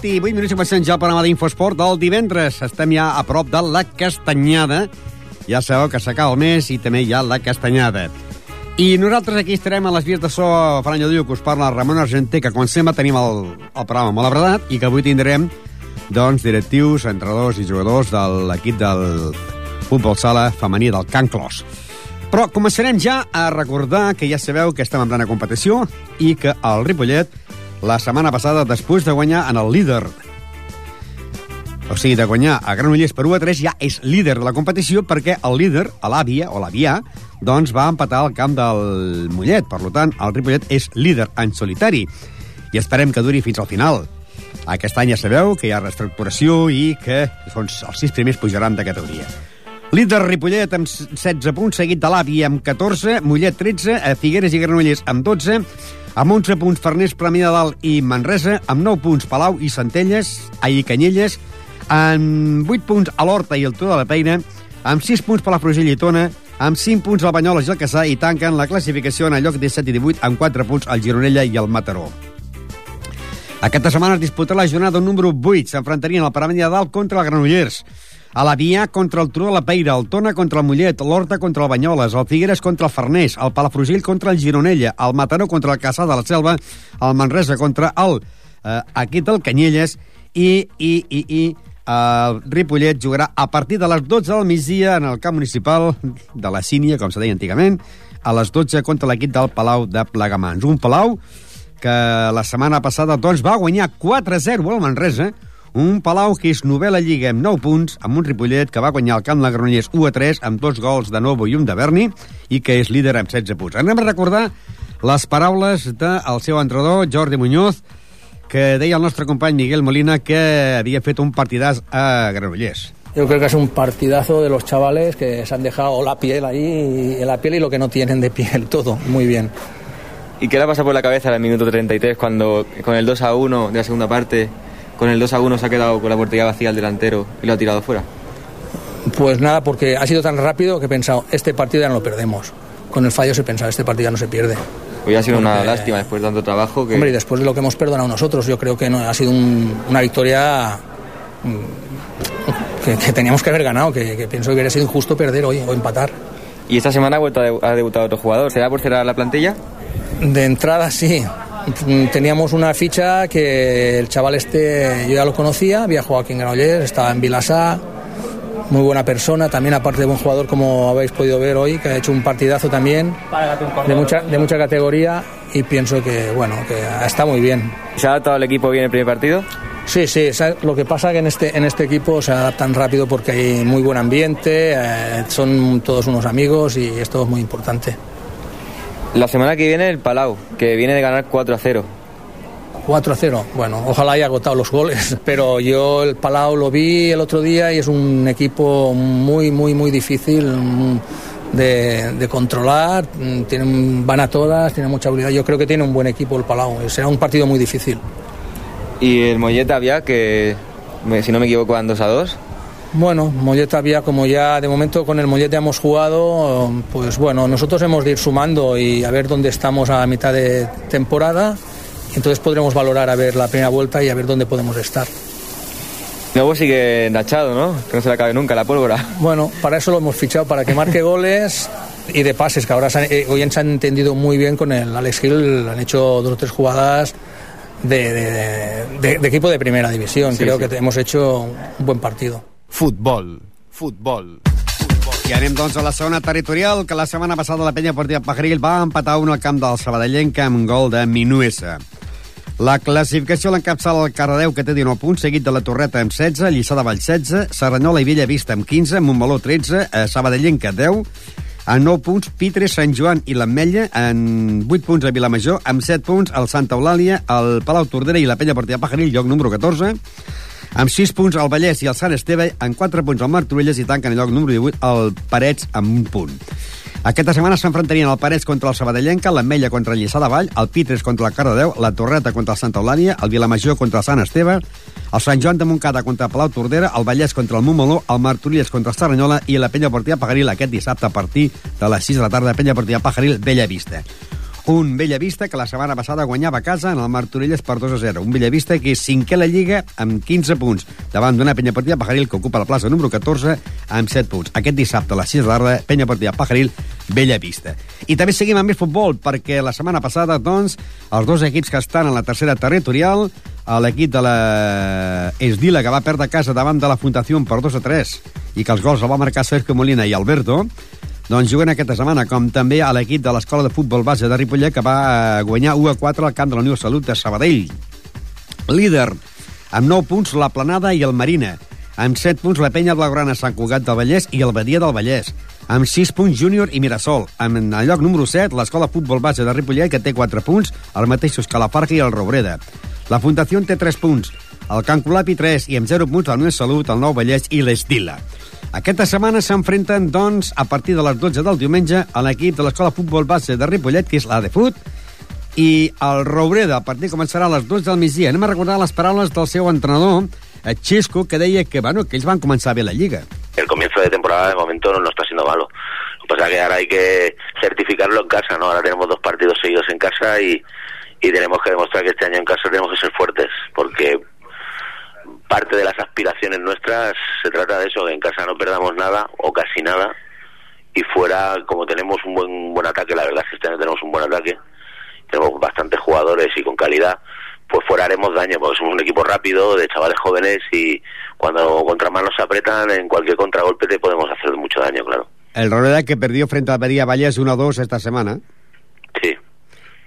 7 i 8 minuts i comencem ja el programa d'Infosport del divendres. Estem ja a prop de la Castanyada. Ja sabeu que s'acaba el mes i també hi ha la Castanyada. I nosaltres aquí estarem a les vies de so Fran Diu, que us parla Ramon Argenter, que com sempre tenim el, el programa molt abradat i que avui tindrem doncs, directius, entrenadors i jugadors de l'equip del futbol sala femení del Can Clos. Però començarem ja a recordar que ja sabeu que estem en plena competició i que el Ripollet la setmana passada, després de guanyar en el líder o sigui, de guanyar a Granollers per 1 a 3, ja és líder de la competició perquè el líder, a l'Àvia, o l'Avià, doncs va empatar al camp del Mollet. Per tant, el Ripollet és líder en solitari. I esperem que duri fins al final. Aquest any ja sabeu que hi ha reestructuració i que doncs, els sis primers pujaran de categoria. Líder Ripollet amb 16 punts, seguit de l'Àvia amb 14, Mollet 13, a Figueres i Granollers amb 12, amb 11 punts Farners, Premià de Dalt i Manresa, amb 9 punts Palau i Centelles, i Canyelles, amb 8 punts a l'Horta i el Turó de la Peina, amb 6 punts Palafrugell i Tona, amb 5 punts el Banyoles i el Caçà i tanquen la classificació en el lloc 17 i 18 amb 4 punts el Gironella i el Mataró. Aquesta setmana es disputarà la jornada número 8. S'enfrontarien el Paramenya de Dalt contra el Granollers, a la Via contra el Turó de la Peira, el Tona contra el Mollet, l'Horta contra el Banyoles, el Figueres contra el Farners, el Palafrugell contra el Gironella, el Mataró contra el Caçà de la Selva, el Manresa contra el eh, aquí del Canyelles i, i, i, i el Ripollet jugarà a partir de les 12 del migdia en el camp municipal de la Sínia, com se deia antigament, a les 12 contra l'equip del Palau de Plegamans. Un Palau que la setmana passada doncs, va guanyar 4-0 al Manresa, un Palau que és novel·la Lliga amb 9 punts, amb un Ripollet que va guanyar el camp de Granollers 1-3 amb dos gols de Novo i un de Berni i que és líder amb 16 punts. Anem a recordar les paraules del seu entrenador, Jordi Muñoz, que deia el nostre company Miguel Molina que havia fet un partidàs a Granollers. Yo creo que es un partidazo de los chavales que se han dejado la piel ahí, y la piel y lo que no tienen de piel, todo, muy bien. ¿Y qué le ha pasado por la cabeza en el minuto 33 cuando con el 2 a 1 de la segunda parte, con el 2 a 1 se ha quedado con la portería vacía el delantero y lo ha tirado fuera? Pues nada, porque ha sido tan rápido que he pensado, este partido ya no lo perdemos. Con el fallo se pensaba, este partido ya no se pierde. Hoy ha sido una lástima después de tanto trabajo que... Hombre, y después de lo que hemos perdonado nosotros, yo creo que no, ha sido un- una victoria mm, que, que teníamos que haber ganado, que, que pienso que hubiera sido injusto perder hoy o empatar. Y esta semana ha, vuelto a, ha debutado otro jugador. ¿Será por cerrar la plantilla? De entrada sí. Mm, Teníamos una ficha que el chaval este yo ya lo conocía, había jugado aquí en Granollers, estaba en Vilasá, muy buena persona, también aparte de buen jugador como habéis podido ver hoy, que ha hecho un partidazo también de mucha, de mucha categoría y pienso que bueno, que está muy bien. ¿Se ha adaptado el equipo bien el primer partido? Sí, sí, ¿sabes? lo que pasa que en este, en este equipo se adaptan rápido porque hay muy buen ambiente, eh, son todos unos amigos y esto es muy importante. La semana que viene el Palau, que viene de ganar 4 a 0. 4 a 0. Bueno, ojalá haya agotado los goles, pero yo el Palau lo vi el otro día y es un equipo muy, muy, muy difícil de, de controlar. Tienen, van a todas, tienen mucha habilidad. Yo creo que tiene un buen equipo el Palau. Será un partido muy difícil. Y el Mollet había que, si no me equivoco, van 2 a 2. Bueno, Mollet había, como ya de momento con el Mollet ya hemos jugado, pues bueno, nosotros hemos de ir sumando y a ver dónde estamos a mitad de temporada. Entonces podremos valorar a ver la primera vuelta y a ver dónde podemos estar. Nuevo sigue enrachado, ¿no? Que no se le acabe nunca la pólvora. Bueno, para eso lo hemos fichado, para que marque goles y de pases, que ahora se han- eh, hoy se han entendido muy bien con el Alex Hill, han hecho dos o tres jugadas de, de- de- de equipo de primera división. Sí, Creo sí. que hemos hecho un buen partido. Futbol. Futbol. I anem, doncs, a la segona territorial, que la setmana passada la penya Portia Pajaril va empatar un al camp del Sabadellenc amb un gol de Minuesa. La classificació l'encapçala el Cardedeu, que té 19 punts, seguit de la Torreta amb 16, Lliçà de Vall 16, Serranyola i Vella Vista amb 15, Montmeló 13, eh, Sabadellenc 10, a 9 punts, Pitre, Sant Joan i l'Ametlla, en 8 punts a Vilamajor, amb 7 punts el Santa Eulàlia, el Palau Tordera i la Penya Portia Pajaril, lloc número 14, amb 6 punts el Vallès i el Sant Esteve, amb 4 punts el Martorelles i tanquen el lloc número 18 el Parets amb un punt. Aquesta setmana s'enfrontarien el Parets contra el Sabadellenca, l'Ametlla contra el Lliçà de Vall, el Pitres contra el Cardedeu, la Torreta contra el Santa Eulàlia, el Vilamajor contra el Sant Esteve, el Sant Joan de Montcada contra Palau Tordera, el Vallès contra el Montmeló, el Martorelles contra el Serranyola i la Penya Portia Pajaril aquest dissabte a partir de les 6 de la tarda, Penya Portia Pajaril, Bella Vista. Un Bellavista que la setmana passada guanyava a casa en el Martorelles per 2 a 0. Un Bellavista que és cinquè a la Lliga amb 15 punts, davant d'una Penya Portia Pajaril que ocupa la plaça número 14 amb 7 punts. Aquest dissabte a les 6 de tarda, Penya Portia Pajaril, Bellavista. I també seguim amb més futbol, perquè la setmana passada, doncs, els dos equips que estan en la tercera territorial, l'equip de la Esdila, que va perdre casa davant de la Fundació per 2 a 3, i que els gols el va marcar Sergio Molina i Alberto, doncs juguen aquesta setmana, com també a l'equip de l'Escola de Futbol Base de Ripollet, que va eh, guanyar 1 a 4 al camp de la Unió Salut de Sabadell. Líder, amb 9 punts, la Planada i el Marina. Amb 7 punts, la Penya Blaugrana Sant Cugat del Vallès i el Badia del Vallès. Amb 6 punts, Júnior i Mirasol. Amb el lloc número 7, l'Escola Futbol Base de Ripollet, que té 4 punts, els mateixos que la Farga i el Robreda. La Fundació té 3 punts, el Can Colapi 3 i amb 0 punts la Unió Salut, el Nou Vallès i l'Estila. Aquesta setmana s'enfrenten, doncs, a partir de les 12 del diumenge, a l'equip de l'Escola Futbol Base de Ripollet, que és la de Fut, i el Roureda, el partit començarà a les 12 del migdia. Anem a recordar les paraules del seu entrenador, eh, Xesco, que deia que, bueno, que ells van començar bé la Lliga. el comienzo de temporada de momento no, no está siendo malo. Lo que pasa que ahora hay que certificarlo en casa, ¿no? Ahora tenemos dos partidos seguidos en casa y, y tenemos que demostrar que este año en casa tenemos que ser fuertes, porque parte de las aspiraciones nuestras se trata de eso, que en casa no perdamos nada o casi nada y fuera, como tenemos un buen, buen ataque, la verdad es que este año tenemos un buen ataque, tenemos bastantes jugadores y con calidad, pues fuera haremos daño, porque somos un equipo rápido, de chavales jóvenes y cuando contra más nos apretan, en cualquier contragolpe te podemos hacer mucho daño, claro. El Roureda que perdió frente a Badia Vallès 1-2 esta semana. Sí,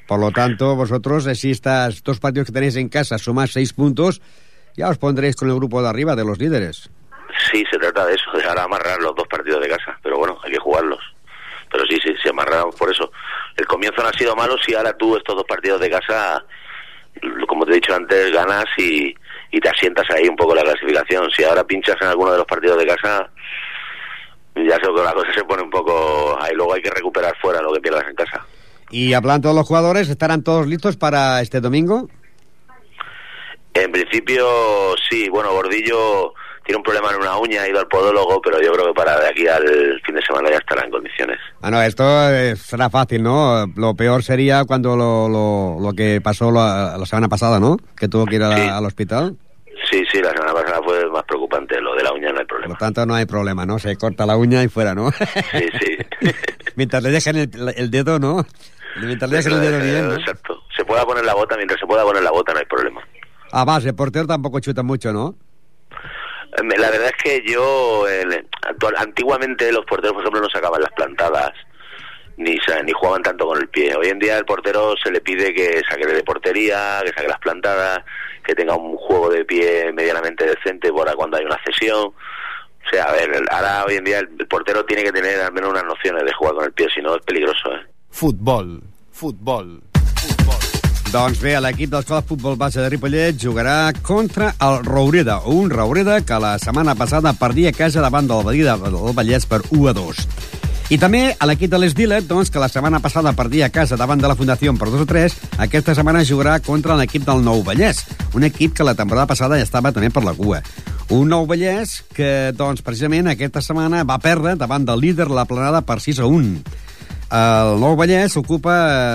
Por lo tanto, vosotros, si estas dos partidos que tenéis en casa sumáis seis puntos, ya os pondréis con el grupo de arriba de los líderes. sí, se trata de eso, de ahora amarrar los dos partidos de casa, pero bueno, hay que jugarlos. Pero sí, sí, se amarramos por eso. El comienzo no ha sido malo si ahora tú estos dos partidos de casa, como te he dicho antes, ganas y, y te asientas ahí un poco la clasificación. Si ahora pinchas en alguno de los partidos de casa, ya sé que la cosa se pone un poco... Ahí luego hay que recuperar fuera lo que pierdas en casa. Y hablando de los jugadores, ¿estarán todos listos para este domingo? En principio, sí, bueno, Gordillo tiene un problema en una uña, ha ido al podólogo, pero yo creo que para de aquí al fin de semana ya estará en condiciones. Bueno, esto eh, será fácil, ¿no? Lo peor sería cuando lo, lo, lo que pasó la, la semana pasada, ¿no? Que tuvo que ir a- Sí. al hospital. Sí, sí, la semana pasada fue más preocupante, lo de la uña no hay Por lo problema. tanto, no hay problema, ¿no? Se corta la uña y fuera, ¿no? Sí, sí. Mientras le dejen el, el dedo, ¿no? Mientras le dejen el dedo bien, ¿no? Exacto. Se pueda poner la bota, mientras se pueda poner la bota no hay problema. Ah, vas, el portero tampoco chuta mucho, ¿no? Eh, La verdad es que yo, el- actual- antiguamente los porteros, por ejemplo, no sacaban las plantadas, ni, sa- ni jugaban tanto con el pie. Hoy en día el portero se le pide que saque de portería, que saque las plantadas, que tenga un juego de pie medianamente decente para cuando hay una cesión. O sea, a ver, ahora hoy en día el, el portero tiene que tener al menos unas nociones de jugar con el pie, si no es peligroso, ¿eh? Futbol. Futbol. Doncs bé, l'equip de l'Escola de Futbol Base de Ripollet jugarà contra el Roureda, un Roureda que la setmana passada perdia a casa davant del Badia del Vallès per 1 a 2. I també a l'equip de l'Esdilet, doncs, que la setmana passada perdia a casa davant de la Fundació per 2 a 3, aquesta setmana jugarà contra l'equip del Nou Vallès, un equip que la temporada passada ja estava també per la cua. Un Nou Vallès que, doncs, precisament aquesta setmana va perdre davant del líder la planada per 6 a 1. El Nou Vallès ocupa,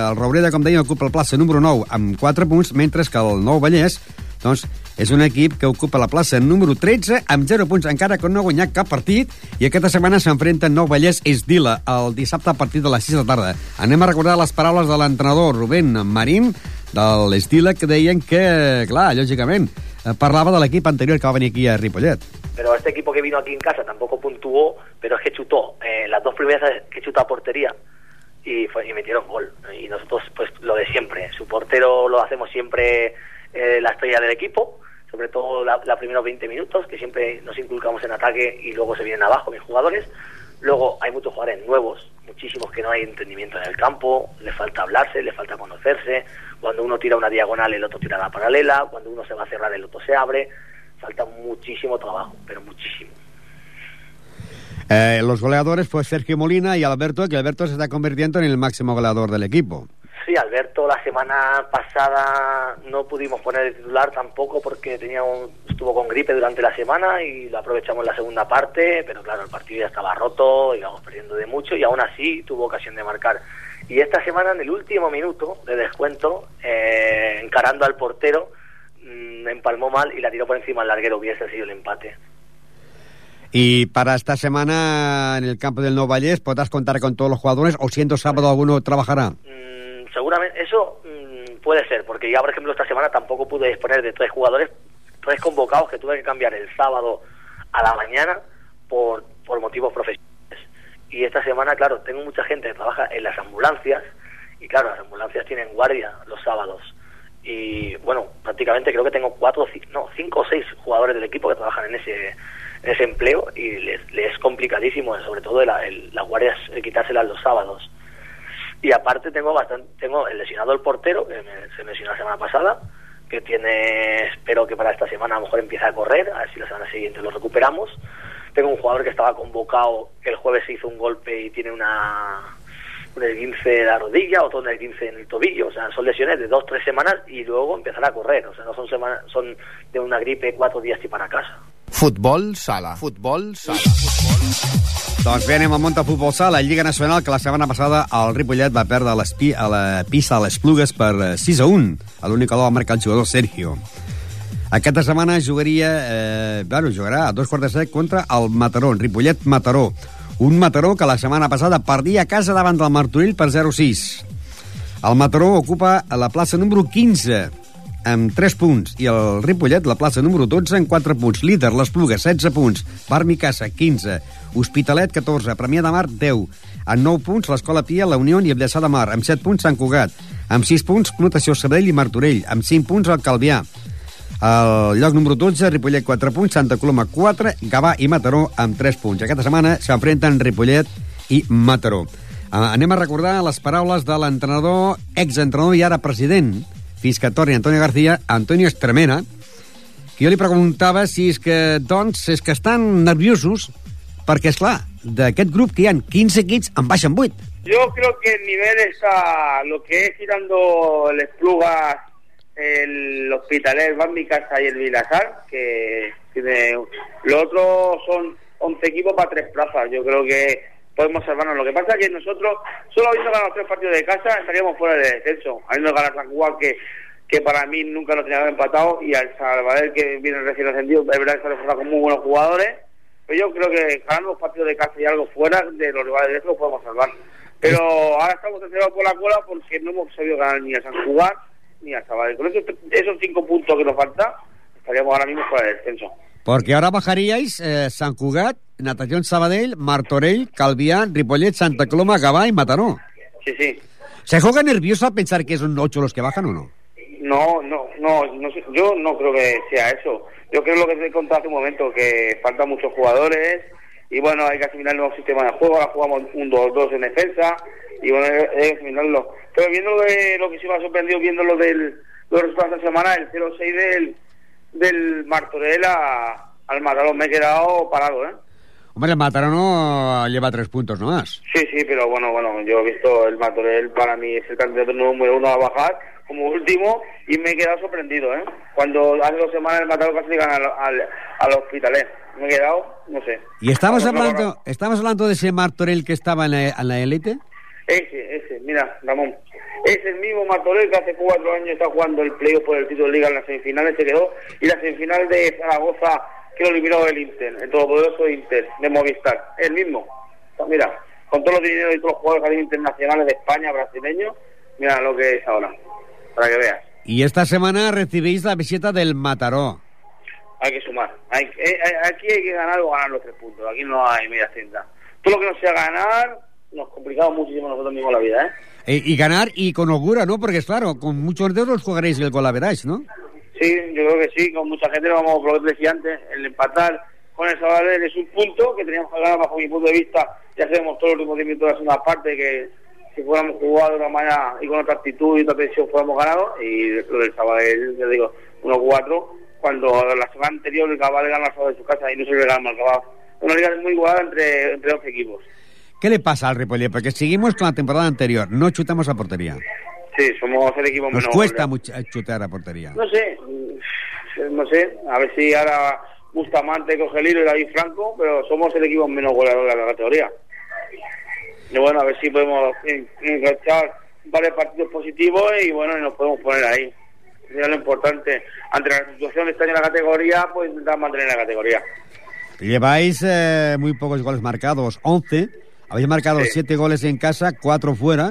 el Roureda, com deia, ocupa el plaça número 9 amb 4 punts, mentre que el Nou Vallès doncs és un equip que ocupa la plaça número 13 amb 0 punts, encara que no ha guanyat cap partit, i aquesta setmana s'enfrenta Nou Vallès Esdila el dissabte a partir de les 6 de la tarda. Anem a recordar les paraules de l'entrenador Rubén Marín de l'Esdila que deien que, clar, lògicament, eh, parlava de l'equip anterior que va venir aquí a Ripollet. pero este equipo que vino aquí en casa tampoco puntuó, pero es que chutó eh, las dos primeras que chutó a portería y, fue, y metieron gol. Y nosotros, pues lo de siempre, su portero lo hacemos siempre eh, la estrella del equipo, sobre todo la primeros 20 minutos, que siempre nos inculcamos en ataque y luego se vienen abajo mis jugadores. Luego hay muchos jugadores nuevos, muchísimos que no hay entendimiento en el campo, le falta hablarse, le falta conocerse. Cuando uno tira una diagonal, el otro tira la paralela. Cuando uno se va a cerrar, el otro se abre. Falta muchísimo trabajo, pero muchísimo. Eh, los goleadores, pues Sergio Molina y Alberto, que Alberto se está convirtiendo en el máximo goleador del equipo. Sí, Alberto la semana pasada no pudimos poner el titular tampoco porque tenía un- estuvo con gripe durante la semana y lo aprovechamos en la segunda parte, pero claro, el partido ya estaba roto, íbamos perdiendo de mucho y aún así tuvo ocasión de marcar. Y esta semana, en el último minuto de descuento, eh, encarando al portero, mm, empalmó mal y la tiró por encima al larguero, hubiese sido el empate. Y para esta semana en el campo del Nou Vallès, ¿podrás contar con todos los jugadores o siendo sábado alguno trabajará? Mm, seguramente eso mm, puede ser, porque ya por ejemplo esta semana tampoco pude disponer de tres jugadores, tres convocados que tuve que cambiar el sábado a la mañana por, por motivos profesionales. Y esta semana, claro, tengo mucha gente que trabaja en las ambulancias y claro, las ambulancias tienen guardia los sábados. Y bueno, prácticamente creo que tengo cuatro, no, cinco o seis jugadores del equipo que trabajan en ese ese empleo y les, les es complicadísimo, sobre todo la- el- las guardias, quitárselas los sábados. Y aparte tengo bastante, tengo el lesionado el portero, que me- se lesionó la semana pasada, que tiene, espero que para esta semana a lo mejor empiece a correr, a ver si la semana siguiente lo recuperamos. Tengo un jugador que estaba convocado, el jueves se hizo un golpe y tiene una un esguince de la rodilla, otro esguince en el tobillo, o sea, son lesiones de dos, tres semanas y luego empezar a correr, o sea, no son semanas, son de una gripe cuatro días y para casa. Futbol sala. Futbol sala. Doncs bé, anem al Monta Futbol Sala, Lliga Nacional, que la setmana passada el Ripollet va perdre l'Espi- a la pista a les Plugues per eh, 6 a 1. A l'únic gol va marcar el jugador Sergio. Aquesta setmana jugaria, eh, bueno, jugarà a dos quarts de set contra el Mataró, en Ripollet-Mataró. Un Mataró que la setmana passada perdia a casa davant del Martorell per 0-6. El Mataró ocupa la plaça número 15 amb 3 punts i el Ripollet la plaça número 12 amb 4 punts. Líder, les Plugues, 16 punts. Bar Micasa, 15. Hospitalet, 14. Premià de Mar, 10. Amb 9 punts, l'Escola Pia, la Unió i Vilassar de Mar. Amb 7 punts, Sant Cugat. Amb 6 punts, Clotació Sabadell i Martorell. Amb 5 punts, el Calvià. El lloc número 12, Ripollet 4 punts, Santa Coloma 4, Gavà i Mataró amb 3 punts. Aquesta setmana s'enfrenten Ripollet i Mataró. Uh, anem a recordar les paraules de l'entrenador, exentrenador i ara president, fins que torni Antonio García, Antonio Estremera, que jo li preguntava si és que, doncs, és que estan nerviosos perquè, és clar, d'aquest grup que hi han 15 equips en baixen 8. Yo creo que el nivel está lo que es tirando el Esplugas, el Hospitalet, Van Mi Casa y el Vilasar, que tiene... Los otros son 11 equipos para tres plazas. Yo creo que podemos salvarnos. Lo que pasa es que nosotros, solo habiendo ganado tres partidos de casa, estaríamos fuera de descenso. Habiendo ganado San Juan, que, que para mí nunca lo teníamos empatado, y al Salvador, que viene recién ascendido, es verdad que se ha reforzado con muy buenos jugadores, pero yo creo que ganando los partidos de casa y algo fuera de los rivales de eso podemos salvar. Pero ahora estamos encerrados por la cola porque no hemos sabido ganar ni a San Juan ni a Sabadell. Con esos, cinco puntos que nos falta, estaríamos ahora mismo fuera de descenso. Porque ahora bajaríais eh, San Cugat, Natación Sabadell, Martorell, Calvián, Ripollet, Santa Coloma, Gavà y Mataró. Sí, sí. ¿Se juega nervioso a pensar que son 8 los que bajan o no? No, no, no, no sé, yo no creo que sea eso. Yo creo lo que te he contado hace un momento, que faltan muchos jugadores y bueno, hay que asimilar el nuevo sistema de juego, ahora jugamos un 2-2 en defensa y bueno, hay hay que asimilarlo. Pero viendo lo, de, lo que sí me ha sorprendido, viendo lo del, los resultados de esta semana, el 0-6 del, del Martorell a, al Mataró, me he quedado parado, ¿eh? Hombre, el Mataró no lleva 3 puntos nomás. Sí, sí, pero bueno, bueno, yo he visto el Matorell, para mí es el candidato número uno a bajar como último y me he quedado sorprendido, ¿eh? Cuando hace dos semanas el Mataró casi gana al, al, al Hospitalet. Me he quedado, no sé. ¿Y estabas Vamos, hablando, estabas hablando de ese Martorell que estaba en la, en la élite? Ese, ese, mira, Ramón. Es el mismo Martorell que hace cuatro años está jugando el playoff por el título de liga en las semifinales, se quedó, y la semifinal de Zaragoza que lo eliminó el Inter, el todopoderoso Inter, de Movistar. El mismo. Mira, con todos los dineros y todos los jugadores internacionales de España, brasileños, mira lo que es ahora, para que veas. Y esta semana recibís la visita del Mataró. Hay que sumar. Hay, eh, eh, aquí hay que ganar o ganar los tres puntos. Aquí no hay media cinta. Todo lo que no sea ganar, nos complicamos muchísimo nosotros mismos la vida, ¿eh? Eh, y ganar y con holgura, ¿no? Porque, claro, con muchos de los jugaréis el colaveráis, ¿no? Sí, yo creo que sí, con mucha gente vamos, por lo que decía antes, el empatar con el Sabadell es un punto que teníamos que ganar bajo mi punto de vista. Ya sabemos todos los últimos 10 minutos de la segunda parte que si fuéramos jugado de una manera y con otra actitud y otra tensión fuéramos ganados y lo del Sabadell, ya digo, 1-4 cuando la semana anterior el Cabal ganó solo de su casa y no se le ganó al Cabal. Una liga muy igual entre, entre dos equipos. ¿Qué le pasa al Ripollet? Porque seguimos con la temporada anterior, no chutamos a portería. Sí, somos el equipo Nos menos cuesta goleado. mucho chutar a portería. No sé, no sé, a ver si ahora Bustamante coge el hilo y David Franco, pero somos el equipo menos goleador de la categoría. Y bueno, a ver si podemos en- enganchar varios partidos positivos y bueno, y nos podemos poner ahí. Eso es lo importante. Ante la situación de este año en la categoría, pues intentar mantener la categoría. Lleváis eh, muy pocos goles marcados, 11. Habéis marcado Sí. 7 goles en casa, 4 fuera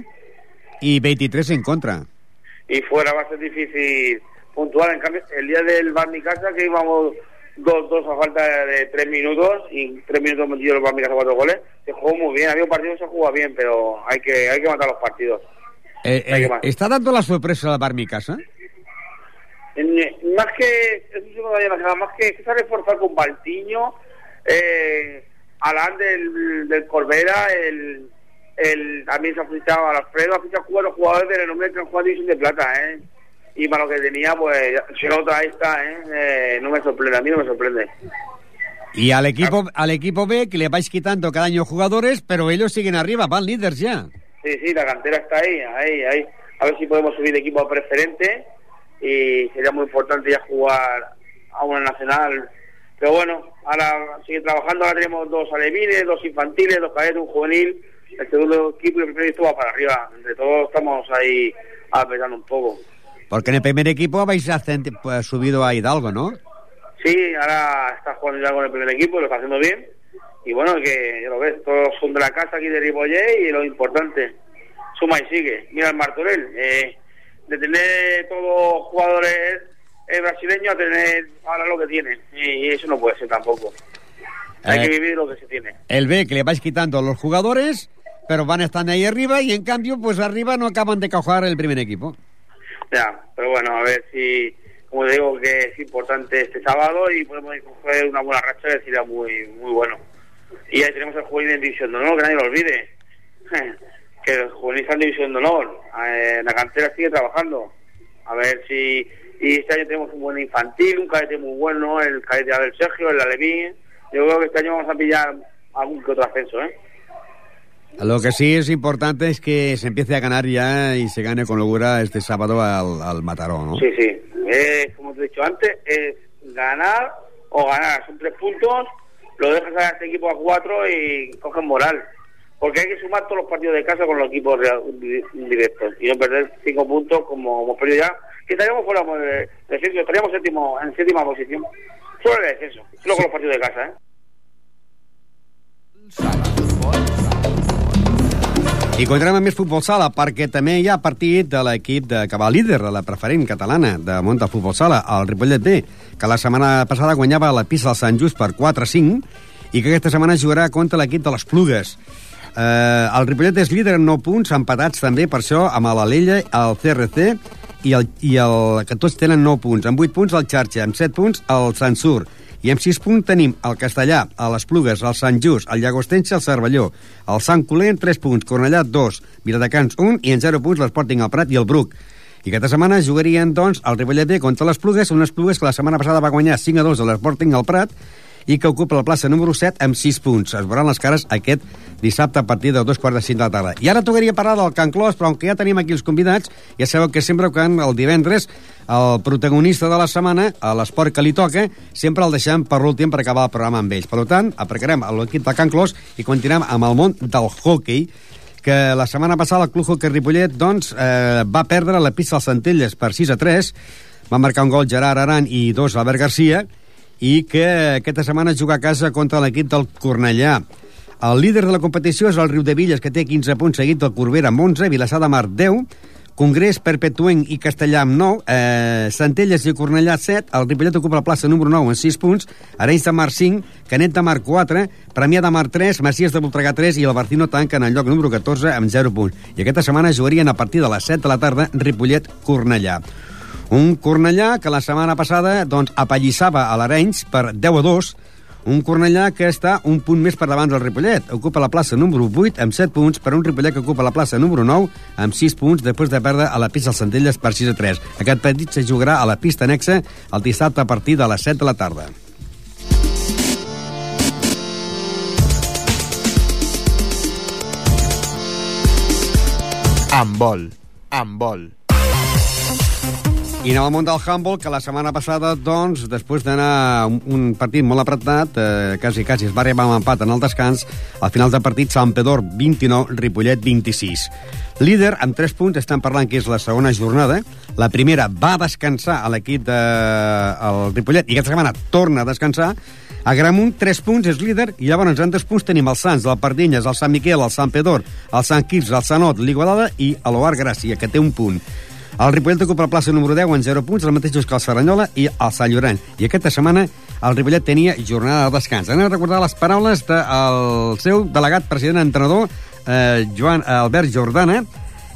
y 23 en contra. y fuera va a ser difícil puntuar. En cambio, el día del Bar Mi Casa, que íbamos 2-2 a falta de 3 minutos, y 3 minutos metido el Bar Mi Casa 4 goles, se jugó muy bien. Había un partido que se jugó bien, pero hay que hay que matar los partidos. Eh, eh. ¿Está dando la sorpresa la Bar Mi Casa? En- más que, eso sí me más que se ha reforzado con Baltiño, eh, Alán del, del Corbera, el, el, también se ha fichado a Alfredo, ha fichado cuatro jugadores de renombre que han jugado División de Plata, ¿eh? Y para lo que tenía, pues, si la otra ahí está, ¿eh? Eh, No me sorprende, a mí no me sorprende. Y al equipo, al equipo B, que le vais quitando cada año jugadores, pero ellos siguen arriba, van líderes ya. Sí, sí, la cantera está ahí, ahí, ahí. A ver si podemos subir de equipo a preferente y sería muy importante ya jugar a una nacional. Pero bueno, ahora sigue trabajando, ahora tenemos dos alevines, dos infantiles, dos cadetes, un juvenil. El segundo equipo y el primer equipo va para arriba. Entre todos estamos ahí apretando un poco. Porque en el primer equipo habéis pues, subido a Hidalgo, ¿no? Sí, ahora está jugando ya con el primer equipo, lo está haciendo bien. Y bueno, que ya lo ves, todos son de la casa aquí de Ripollet y lo importante, suma y sigue. Mira el Martorell, eh, de tener todos jugadores eh, brasileños a tener ahora lo que tiene. Y eso no puede ser tampoco. Hay Eh. que vivir lo que se tiene. El B, que le vais quitando los jugadores, pero van estando ahí arriba y en cambio, pues arriba no acaban de cajar el primer equipo. Ya, pero bueno, a ver si, como digo, que es importante este sábado y podemos coger una buena racha que sería muy muy bueno. Y ahí tenemos el juvenil en División de Honor, que nadie lo olvide. que el juvenil está en División de Honor. Eh, la cantera sigue trabajando. A ver si... Y este año tenemos un buen infantil, un cadete muy bueno, el cadete Abel Sergio, el Alevín. Yo creo que este año vamos a pillar algún que otro ascenso, ¿eh? Lo que sí es importante es que se empiece a ganar ya y se gane con locura este sábado al, al Mataró, ¿no? Sí, sí. Eh, como te he dicho antes, es ganar o ganar. Son tres puntos, lo dejas a este equipo a cuatro y cogen moral. Porque hay que sumar todos los partidos de casa con los equipos directos y no perder cinco puntos como hemos perdido ya. Que estaríamos fuera de, de descenso, estaríamos séptimo, en séptima posición. Fuera de descenso. Solo con los partidos de casa, ¿eh? I continuem amb més futbol sala, perquè també hi ha partit de l'equip de, que va líder de la preferent catalana de Monta Futbol Sala, el Ripollet B, que la setmana passada guanyava la pista del Sant Just per 4-5 i que aquesta setmana jugarà contra l'equip de les Plugues. Eh, el Ripollet és líder en 9 punts, empatats també per això amb l'Alella, el CRC i el, i el que tots tenen 9 punts. Amb 8 punts el Xarxa, amb 7 punts el Sansur, i amb 6 punts tenim el Castellà, a les Plugues, el Sant Just, el Llagostense, el Cervelló, el Sant Colent, 3 punts, Cornellà, 2, Viladecans, 1, i en 0 punts l'Sporting, el Prat i el Bruc. I aquesta setmana jugarien, doncs, el Ripollet B contra les Plugues, unes Plugues que la setmana passada va guanyar 5 a 2 a l'Sporting al Prat, i que ocupa la plaça número 7 amb 6 punts. Es veuran les cares aquest dissabte a partir de dos quarts de cinc de la tarda. I ara tocaria parlar del Can Clos, però que ja tenim aquí els convidats, ja sabeu que sempre quan el divendres el protagonista de la setmana, a l'esport que li toca, sempre el deixem per l'últim per acabar el programa amb ells. Per tant, aprecarem a l'equip de Can Clos i continuem amb el món del hockey, que la setmana passada el Club Hockey Ripollet doncs, eh, va perdre la pista als Centelles per 6 a 3, va marcar un gol Gerard Aran i dos Albert Garcia, i que aquesta setmana juga a casa contra l'equip del Cornellà. El líder de la competició és el Riu de Villes, que té 15 punts, seguit del Corbera amb 11, Vilassar de Mar 10, Congrés, Perpetuenc i Castellà amb 9, eh, Centelles i Cornellà 7, el Ripollet ocupa la plaça número 9 amb 6 punts, Arenys de Mar 5, Canet de Mar 4, Premià de Mar 3, Macies de Voltregà 3 i el Barcino tanca en el lloc número 14 amb 0 punts. I aquesta setmana jugarien a partir de les 7 de la tarda Ripollet-Cornellà. Un Cornellà que la setmana passada doncs, apallissava a l'Arenys per 10 a 2, un Cornellà que està un punt més per davant del Ripollet. Ocupa la plaça número 8 amb 7 punts per un Ripollet que ocupa la plaça número 9 amb 6 punts després de perdre a la pista dels Centelles per 6 a 3. Aquest partit se jugarà a la pista anexa el dissabte a partir de les 7 de la tarda. Amb vol. Amb vol. I anem al món del handball, que la setmana passada, doncs, després d'anar un, partit molt apretat, eh, quasi, quasi es va arribar amb empat en el descans, al final del partit, Sant Pedor 29, Ripollet 26. Líder, amb 3 punts, estan parlant que és la segona jornada. La primera va descansar a l'equip de el Ripollet, i aquesta setmana torna a descansar. A Gramunt, 3 punts, és líder, i llavors en 3 punts tenim els Sants, el Pardinyes, el Sant Miquel, el Sant Pedor, el Sant Quirze, el Sanot, l'Igualada i l'Oar Gràcia, que té un punt. El Ripollet ocupa la plaça número 10 en 0 punts, els mateixos que el Saranyola i el Sant Llorenç. I aquesta setmana el Ripollet tenia jornada de descans. Anem a recordar les paraules del seu delegat president entrenador, eh, Joan Albert Jordana,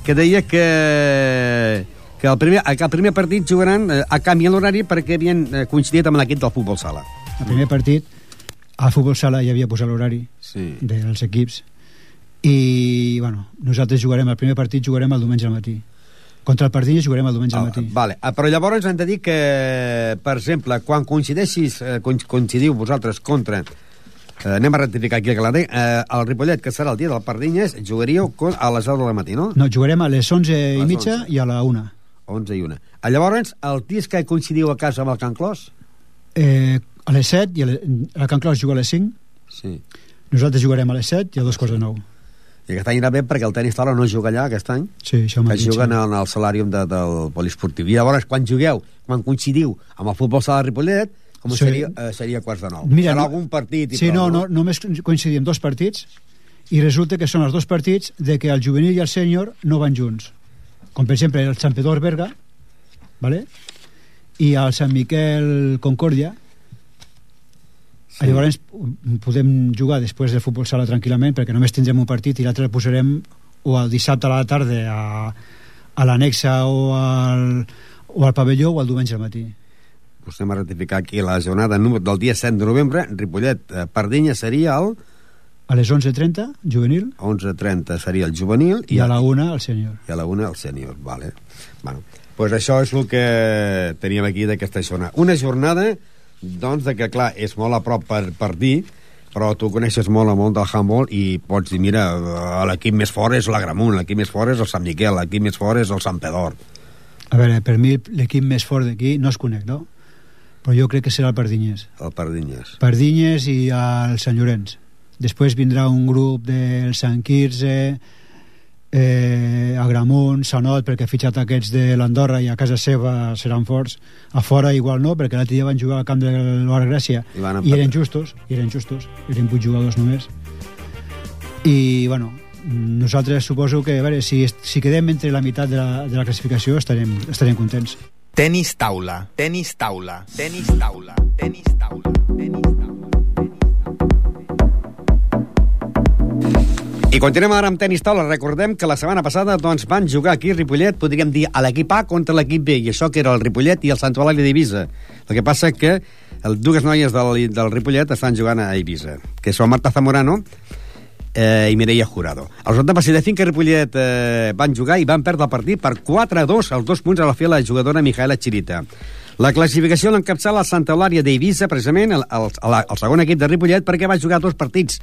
que deia que que el primer, que el primer partit jugaran eh, a canvi en l'horari perquè havien eh, coincidit amb l'equip del futbol sala. El primer partit, al futbol sala ja havia posat l'horari Sí. dels equips i, bueno, nosaltres jugarem, el primer partit jugarem el diumenge al matí. Contra el Pardines jugarem el diumenge al Ah, matí. vale. Ah, però llavors hem de dir que, per exemple, quan coincideixis, eh, coin- coincidiu vosaltres contra eh, anem a rectificar aquí el calendari, eh, el Ripollet, que serà el dia del Pardinyes, jugaríeu a les 10 del matí, no? No, jugarem a les 11 i les mitja 11. i a la 1. 11 i 1. Ah, llavors, el dies que coincidiu a casa amb el Can Clos? Eh, a les 7 i a le... el Can Clos juga a les 5 Sí. nosaltres jugarem a les 7 i a dos quarts de 9 I aquest any anirà bé perquè el tenis taula no juga allà aquest any, sí, això que mateix juguen en el salàrium de, del poliesportiu. I llavors, quan jugueu, quan coincidiu amb el futbol sala de Ripollet, com Sí. seria, eh, seria quarts de nou. Mira, Serà no- algun partit i sí, prou, no, no, només coincidim dos partits i resulta que són els dos partits de que el juvenil i el sènior no van junts com per exemple el Sant Pedor Berga vale? i el Sant Miquel Concòrdia sí. llavors podem jugar després del futbol sala tranquil·lament perquè només tindrem un partit i l'altre el posarem o el dissabte a la tarda a, a l'anexa o al, o al pavelló o el diumenge al matí anem a ratificar aquí la jornada número del dia 7 de novembre. Ripollet, eh, Pardinya seria el a les 11.30 juvenil 11.30 seria el juvenil i a la 1 el sènior i a la 1 el sènior. Vale. Bueno, pues això és el que teníem aquí d'aquesta jornada. Una jornada, doncs, de que, clar, és molt a prop per, per dir, però tu coneixes molt el món del handball i pots dir, mira, eh, l'equip més fort és la Gramunt, l'equip més fort és el Sant Miquel, l'equip més fort és el Sant Pedor. A veure, per mi l'equip més fort d'aquí no es conec, no? Però jo crec que serà el Pardinyes. El Pardinyes. Pardinyes i el Sant Llorenç. Després vindrà un grup del Sant Quirze, eh, Agramunt, Sanot, perquè ha fitxat aquests de l'Andorra i a casa seva seran forts. A fora igual no, perquè l'altre dia van jugar al camp de l'Or Gràcia I i eren justos, i eren justos, eren vuit jugadors només. I, bueno, nosaltres suposo que, a veure, si, si quedem entre la meitat de la, de la classificació estarem, estarem contents. Tenis taula. Tenis taula. Tenis taula. Tenis taula. Tenis taula. I continuem ara amb tenis taula. Recordem que la setmana passada doncs, van jugar aquí Ripollet, podríem dir, a l'equip A contra l'equip B, i això que era el Ripollet i el Sant Eulàlia d'Eivissa. El que passa que el, dues noies del, del Ripollet estan jugant a Eivissa, que són Marta Zamorano eh, i Mireia Jurado. El resultat va ser de Finca Ripollet eh, van jugar i van perdre el partit per 4 a 2, els dos punts a la fi la jugadora Mijaela Chirita. La classificació l'encapçala Santa Eulària d'Eivissa, precisament, el, el, el, segon equip de Ripollet, perquè va jugar dos partits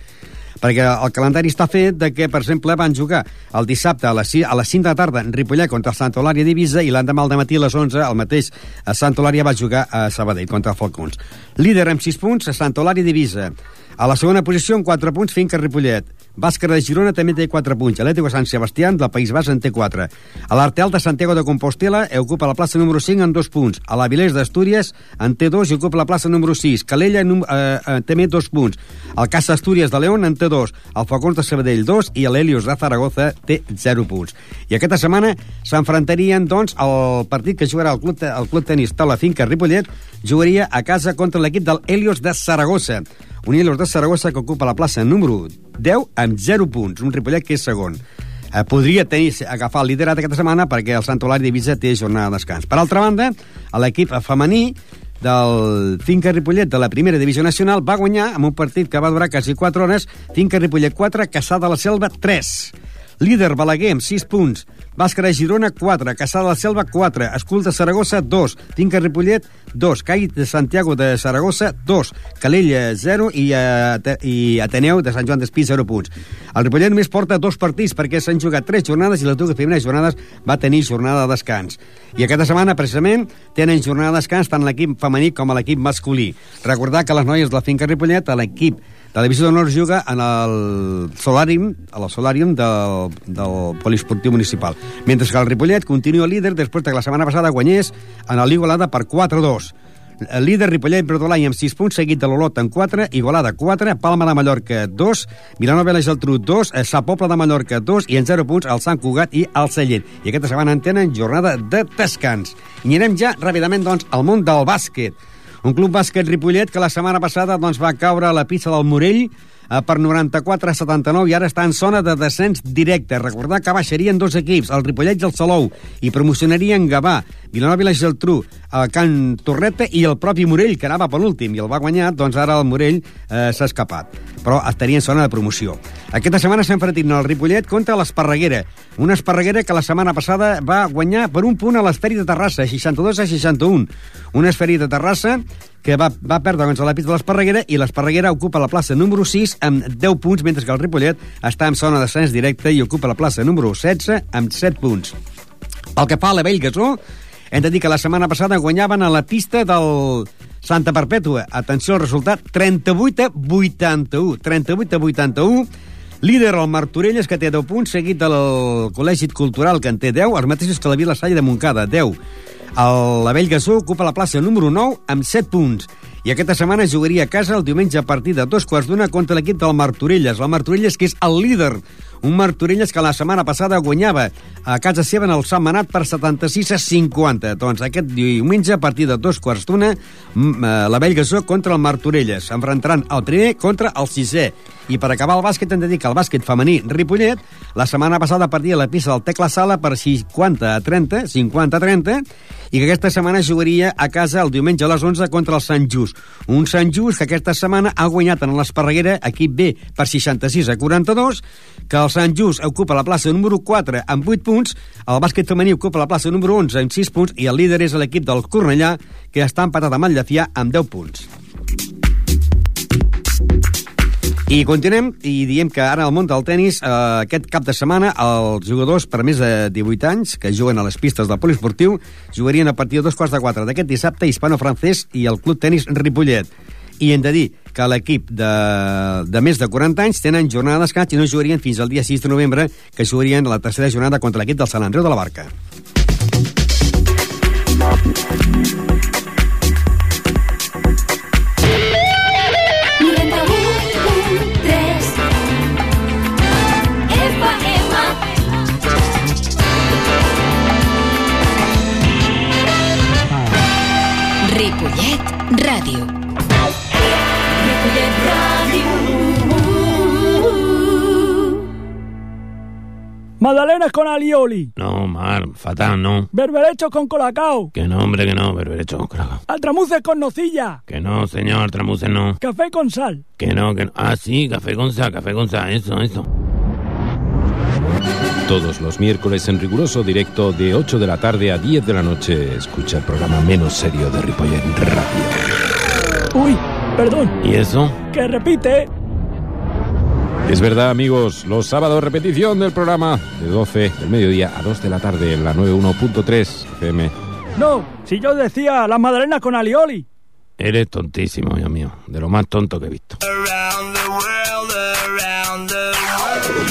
perquè el calendari està fet de que, per exemple, van jugar el dissabte a les 6, a les 5 de la tarda en Ripollet contra el Santa Eulària d'Eivissa i l'endemà al matí a les 11 el mateix a Santa Eulària va jugar a Sabadell contra el Falcons. Líder amb 6 punts a Santa Eulària d'Eivissa. A la segona posició amb 4 punts Finca Ripollet. Bàsquet de Girona també té 4 punts. Atlético Sant Sebastián del País Basc en té 4. A l'Arteal de Santiago de Compostela ocupa la plaça número 5 en 2 punts. A l'Avilés d'Astúries en té 2 i ocupa la plaça número 6. Calella eh, eh, també 2 punts. El Casa Astúries de León en té 2. El Falcons de Sabadell 2 i l'Helios de Zaragoza té 0 punts. I aquesta setmana s'enfrontarien doncs al partit que jugarà el club, el club tenis Taula Finca Ripollet jugaria a casa contra l'equip del Helios de Saragossa. Un Helios de Saragossa que ocupa la plaça número 10 amb 0 punts, un Ripollet que és segon. Eh, podria tenir, agafar el liderat aquesta setmana perquè el Sant Olari d'Ibiza té jornada de descans. Per altra banda, l'equip femení del Finca Ripollet de la primera divisió nacional va guanyar amb un partit que va durar quasi 4 hores Finca Ripollet 4, Caçà de la Selva 3 líder Balaguer amb 6 punts Bàscara Girona 4, Caçà de la Selva 4 Escul de Saragossa 2, Finca Ripollet 2, Cai de Santiago de Saragossa 2, Calella 0 i, i Ateneu de Sant Joan d'Espí 0 punts. El Ripollet només porta dos partits perquè s'han jugat 3 jornades i les dues primeres jornades va tenir jornada de descans. I aquesta setmana, precisament, tenen jornada de descans tant l'equip femení com l'equip masculí. Recordar que les noies de la Finca Ripollet, l'equip la divisió d'honor juga en el Solàrium, a la Solàrium del, del Poliesportiu Municipal. Mentre que el Ripollet continua líder després de que la setmana passada guanyés en el Igualada per 4-2. El líder Ripollet Brodolai amb 6 punts, seguit de l'Olot en 4, Igualada 4, Palma de Mallorca 2, Vilanova i la Geltrú 2, Sa Pobla de Mallorca 2 i en 0 punts el Sant Cugat i el Cellent. I aquesta setmana en tenen jornada de descans. I anirem ja ràpidament doncs, al món del bàsquet. Un club bàsquet Ripollet que la setmana passada doncs, va caure a la pista del Morell eh, per 94 a 79 i ara està en zona de descens directe. Recordar que baixarien dos equips, el Ripollet i el Salou, i promocionarien Gavà, Vilanova i la Geltrú, el Can Torreta i el propi Morell, que anava per l'últim i el va guanyar, doncs ara el Morell eh, s'ha escapat. Però estaria en zona de promoció. Aquesta setmana s'ha enfrentat el Ripollet contra l'Esparreguera, una Esparreguera que la setmana passada va guanyar per un punt a l'Esferi de Terrassa, 62 a 61. Una Esferi de Terrassa que va, va perdre doncs, la pista de l'Esparreguera i l'Esparreguera ocupa la plaça número 6 amb 10 punts, mentre que el Ripollet està en zona de descens directe i ocupa la plaça número 16 amb 7 punts. Pel que fa a la Vell Gasó, hem de dir que la setmana passada guanyaven a la pista del Santa Perpètua. Atenció al resultat, 38 a 81. 38 a 81. Líder el Martorelles, que té 10 punts, seguit del Col·legi Cultural, que en té 10, els mateixos que la Vila Salle de Montcada, 10. El, la Vell Gasó ocupa la plaça número 9 amb 7 punts. I aquesta setmana jugaria a casa el diumenge a partir de dos quarts d'una contra l'equip del Martorelles. El Martorelles, que és el líder un Martorelles que la setmana passada guanyava a casa seva en el Sant Manat per 76 a 50. Doncs aquest diumenge, a partir de dos quarts d'una, la Bellgasó contra el Martorelles. Enfrontaran el primer contra el sisè. I per acabar el bàsquet hem de dir que el bàsquet femení Ripollet la setmana passada perdia la pista del Tecla Sala per 50 a 30, 50 a 30, i que aquesta setmana jugaria a casa el diumenge a les 11 contra el Sant Just. Un Sant Just que aquesta setmana ha guanyat en l'Esparreguera, equip B, per 66 a 42, que el Sant Just ocupa la plaça número 4 amb 8 punts, el bàsquet femení ocupa la plaça número 11 amb 6 punts i el líder és l'equip del Cornellà, que està empatat amb el Llafià amb 10 punts. I continuem i diem que ara al món del tennis, eh, aquest cap de setmana, els jugadors per més de 18 anys que juguen a les pistes del poliesportiu jugarien a partir de dos quarts de quatre d'aquest dissabte hispano-francès i el Club Tenis Ripollet. I hem de dir que l'equip de, de més de 40 anys tenen jornada de descans i no jugarien fins al dia 6 de novembre, que jugarien la tercera jornada contra l'equip del Sant Andreu de la Barca. Magdalenas con alioli. No, Mar, fatal, no. Berberechos con colacao. Que no, hombre, que no, berberecho con colacao. Altramuces con nocilla. Que no, señor, tramuces no. Café con sal. Que no, que no. Ah, sí, café con sal, café con sal, eso, eso. Todos los miércoles en riguroso directo de 8 de la tarde a 10 de la noche. Escucha el programa menos serio de Ripollet Radio. Uy, perdón. ¿Y eso? Que repite. Es verdad, amigos, los sábados repetición del programa de 12 del mediodía a 2 de la tarde en la 91.3 FM. No, si yo decía las magdalenas con alioli. Eres tontísimo, Dios mío. De lo más tonto que he visto. Around the world, around the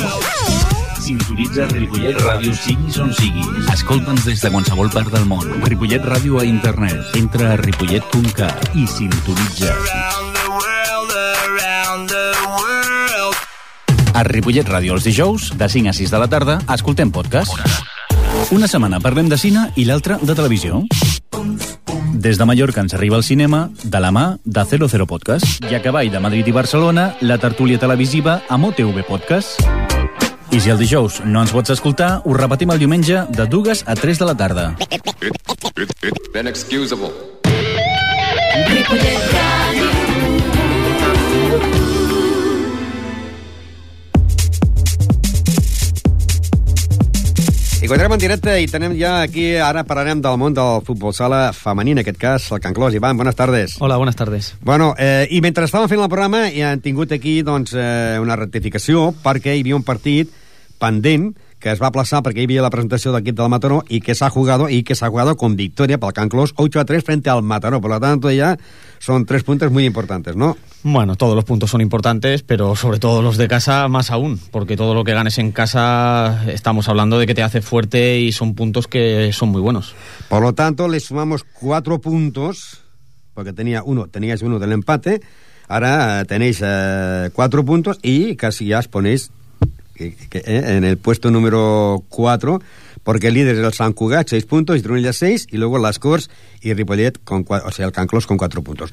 world. Sintonitza Ripollet Ràdio siguis on siguis. Escolta'ns des de qualsevol part del món. Ripollet Ràdio a internet. Entra a ripollet.cat i sintonitza. A Ripollet Ràdio els dijous, de 5 a 6 de la tarda, escoltem podcast. Una setmana parlem de cine i l'altra de televisió. Des de Mallorca ens arriba al cinema de la mà de 00 Podcast. I a cavall de Madrid i Barcelona, la tertúlia televisiva amb OTV Podcast. I si el dijous no ens pots escoltar, ho repetim el diumenge de dues a 3 de la tarda. Inexcusable. Ripollet Ràdio. I continuem en directe i tenem ja aquí, ara parlarem del món del futbol sala femení, en aquest cas, el Can Clos. Ivan, buenas tardes. Hola, buenas tardes. Bueno, eh, i mentre estàvem fent el programa ja han tingut aquí doncs, eh, una rectificació perquè hi havia un partit pendent que es va aplaçar perquè hi havia la presentació del equip del Mataró y que s'ha jugado y que s'ha jugado con victoria pel Can Clos 8 a 3 frente al Mataró. Por lo tanto, ya son tres puntos muy importantes, ¿no? Bueno, todos los puntos son importantes, pero sobre todo los de casa más aún, porque todo lo que ganes en casa estamos hablando de que te hace fuerte y son puntos que son muy buenos. Por lo tanto, le sumamos cuatro puntos, porque tenía uno, teníais uno del empate, ahora eh, tenéis eh, cuatro puntos y casi ya os ponéis en el puesto número 4, porque el líder es el San Cugat, 6 puntos, y Tronella 6, y luego las Cors y Ripollet, con, o sea, el Canclos con 4 puntos.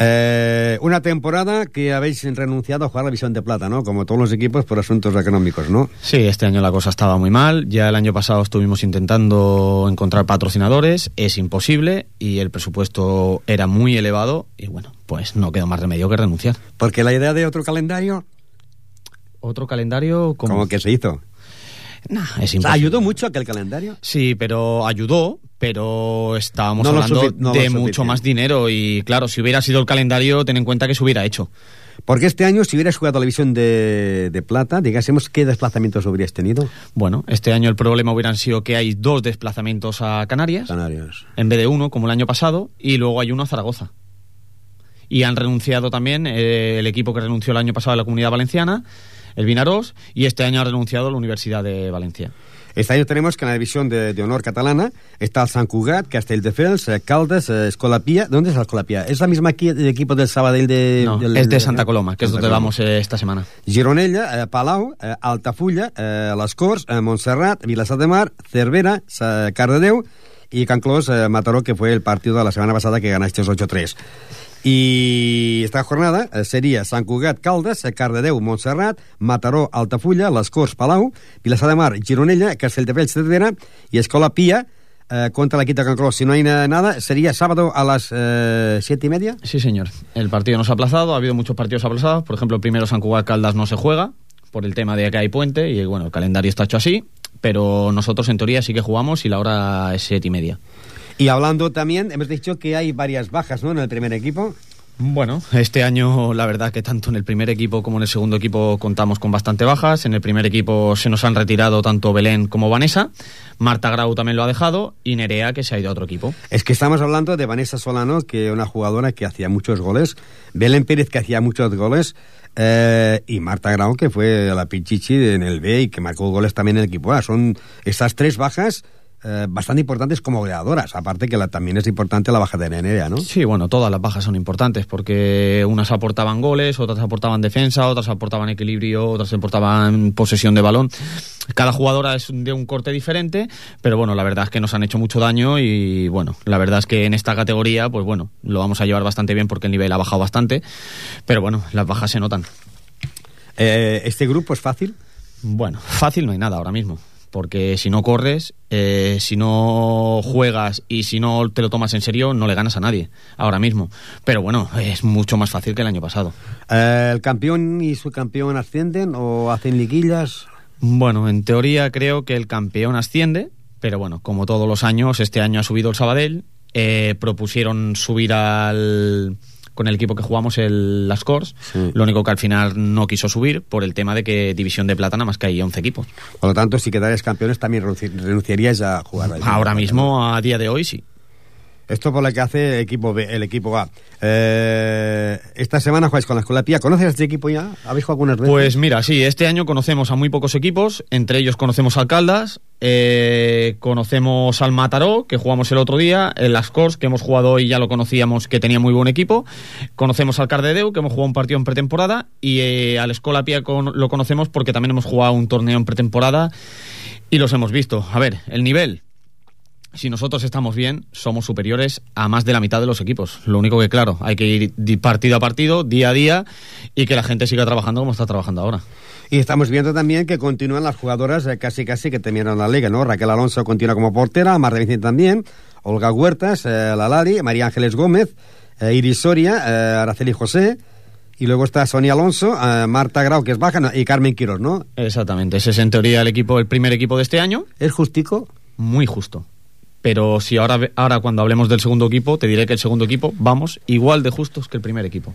Eh, una temporada que habéis renunciado a jugar la Visión de Plata, ¿no? Como todos los equipos por asuntos económicos, ¿no? Sí, este año la cosa estaba muy mal. Ya el año pasado estuvimos intentando encontrar patrocinadores, es imposible y el presupuesto era muy elevado y bueno, pues no quedó más remedio que renunciar. Porque la idea de otro calendario, Otro calendario como, ¿cómo que se hizo? es O sea, imposible. ¿Ayudó mucho aquel calendario? Sí, pero ayudó, pero estábamos No hablando no de mucho más dinero y claro, si hubiera sido el calendario, ten en cuenta que se hubiera hecho. Porque este año, si hubieras jugado la Visión de, de Plata, digásemos, ¿qué desplazamientos habrías tenido? Bueno, este año el problema hubieran sido que hay dos desplazamientos a Canarias, Canarias. en vez de uno, como el año pasado, y luego hay uno a Zaragoza. Y han renunciado también eh, el equipo que renunció el año pasado a la Comunidad Valenciana, el Vinarós, y este año ha renunciado la Universidad de Valencia. Este año tenemos que en la división de, de honor catalana está el Sant Cugat, Castelldefels, eh, Caldes, eh, Escolapía. ¿Dónde es la Escolapía? ¿Es la misma aquí, el equipo del Sabadell de... No, del- es de Santa Coloma, que es Santa donde Coloma. vamos eh, esta semana. Gironella, eh, Palau, eh, Altafulla, eh, Les Corts, eh, Montserrat, Vilassar de Mar, Cervera, Cardedeu y Canclós, eh, Mataró, que fue el partido de la semana pasada que ganasteis 8-3. Y esta jornada eh, sería Sant Cugat, Caldes, eh, Cardedeu, Montserrat, Mataró, Altafulla, Les Corts, Palau, Vilassar de Mar, Gironella, Castelldefels, Cervera y Escola Pía eh, contra la Quita Canclós. Si no hay na- nada, sería sábado a las eh, siete y media. Sí, señor. El partido no se ha aplazado, ha habido muchos partidos aplazados. Por ejemplo, primero San Cugat Caldas no se juega por el tema de que hay puente y bueno, el calendario está hecho así. Pero nosotros en teoría sí que jugamos y la hora es siete y media. Y hablando también, hemos dicho que hay varias bajas ¿no? en el primer equipo. Bueno, este año la verdad que tanto en el primer equipo como en el segundo equipo contamos con bastante bajas. En el primer equipo se nos han retirado tanto Belén como Vanessa. Marta Grau también lo ha dejado y Nerea que se ha ido a otro equipo. Es que estamos hablando de Vanessa Solano, que una jugadora que hacía muchos goles, Belén Pérez, que hacía muchos goles, eh, y Marta Grau, que fue la Pichichi en el B y que marcó goles también en el equipo A. Son estas tres bajas eh, bastante importantes como goleadoras, aparte que la, también es importante la baja de Nerea, ¿no? Sí, bueno, todas las bajas son importantes porque unas aportaban goles, otras aportaban defensa, otras aportaban equilibrio, otras aportaban posesión de balón. Cada jugadora es de un corte diferente, pero bueno, la verdad es que nos han hecho mucho daño y bueno, la verdad es que en esta categoría, pues bueno, lo vamos a llevar bastante bien porque el nivel ha bajado bastante, pero bueno, las bajas se notan. Eh, ¿Este grupo es fácil? Bueno, fácil no hay nada ahora mismo. Porque si no corres, eh, si no juegas y si no te lo tomas en serio, no le ganas a nadie ahora mismo. Pero bueno, es mucho más fácil que el año pasado. Eh, ¿El campeón y su campeón ascienden o hacen liguillas? Bueno, en teoría creo que el campeón asciende, pero bueno, como todos los años, este año ha subido el Sabadell. eh, propusieron subir al con el equipo que jugamos el Las Cors, lo único que al final no quiso subir por el tema de que División de Plata nada más que hay 11 equipos. Por lo tanto, si quedarais campeones, también renunci- renunciaríais a jugar. Ahora mismo, a día de hoy, sí. Esto por lo que hace el equipo B, el equipo A. Eh, esta semana jugáis con la Escuela Pía. ¿Conoces a este equipo ya? ¿Habéis jugado algunas veces? Pues mira, sí, este año conocemos a muy pocos equipos, entre ellos conocemos al Caldas, eh, conocemos al Mataró, que jugamos el otro día, el Las Corts, que hemos jugado hoy ya lo conocíamos, que tenía muy buen equipo, conocemos al Cardedeu, que hemos jugado un partido en pretemporada, y eh, al Escola Pía con- lo conocemos porque también hemos jugado un torneo en pretemporada y los hemos visto. A ver, el nivel, si nosotros estamos bien, somos superiores a más de la mitad de los equipos. Lo único que, claro, hay que ir partido a partido, día a día, y que la gente siga trabajando como está trabajando ahora. Y estamos viendo también que continúan las jugadoras eh, casi casi que terminaron la liga, ¿no? Raquel Alonso continúa como portera, Marta Vicente también, Olga Huertas, eh, la Lali, María Ángeles Gómez, eh, Iris Soria, eh, Araceli José, y luego está Sonia Alonso, Marta Grau, que es baja, no, y Carmen Quiros, ¿no? Exactamente, ese es en teoría el equipo, el primer equipo de este año. ¿Es justico? Muy justo. Pero si ahora, ahora cuando hablemos del segundo equipo, te diré que el segundo equipo vamos igual de justos que el primer equipo.